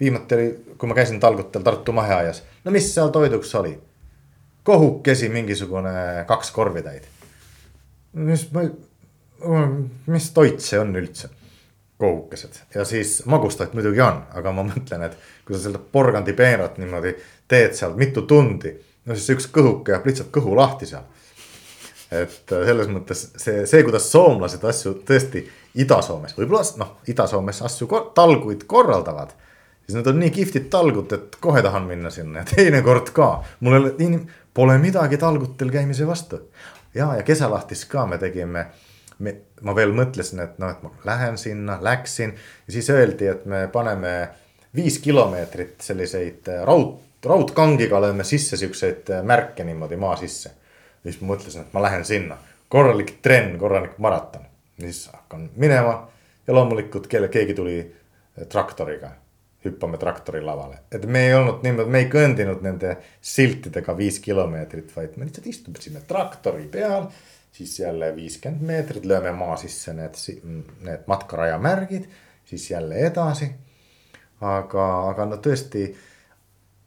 Viimati oli, kui ma käisin talgutel Tartu maheaias, no mis seal toiduks oli? kohukesi mingisugune kaks korvitäit. mis ma, mis toit see on üldse? kohukesed ja siis magustoit muidugi on, aga ma mõtlen, et kui sa seda porgandipeenrat niimoodi teed seal mitu tundi, no siis üks kõhuke jääb lihtsalt kõhu lahti seal. et äh, selles mõttes see, see, kuidas soomlased asju tõesti Ida-Soomes, võib-olla noh, Ida-Soomes asju, talguid korraldavad. Siis need on nii kihvtid talgud, et kohe tahan minna sinna ja teinekord ka, mul ei ole, pole midagi talgutel käimise vastu. ja, ja Kesalahtis ka me tegime, me, ma veel mõtlesin, et noh, et ma lähen sinna, läksin ja siis öeldi, et me paneme viis kilomeetrit selliseid raud, raudkangiga lööme sisse siukseid märke niimoodi maa sisse siis ma mõtlesin, et ma lähen sinna, korralik trenn, korralik maraton. siis hakkan minema ja loomulikult kelle, keegi tuli eh, traktoriga, hüppame traktori lavale. et me ei olnud niimoodi, me ei kõndinud nende siltidega viis kilomeetrit, vaid me lihtsalt istusime traktori peal. siis jälle viiskümmend meetrit, lööme maa sisse need, need matkaraja märgid, siis jälle edasi. aga, aga no tõesti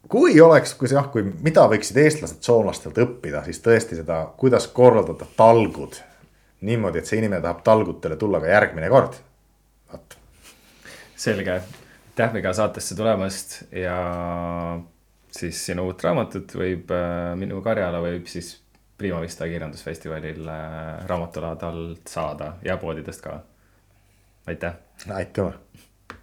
kui oleks, kui jah, kui mida võiksid eestlased soomlastelt õppida, siis tõesti seda, kuidas korraldada talgud niimoodi, et see inimene tahab talgutele tulla ka järgmine kord. vot. selge, aitäh Miga saatesse tulemast ja siis sinu uut raamatut võib äh, minu karjala võib siis Prima Vista kirjandusfestivalil äh, raamatulaadalt saada ja poodidest ka. aitäh. aitüma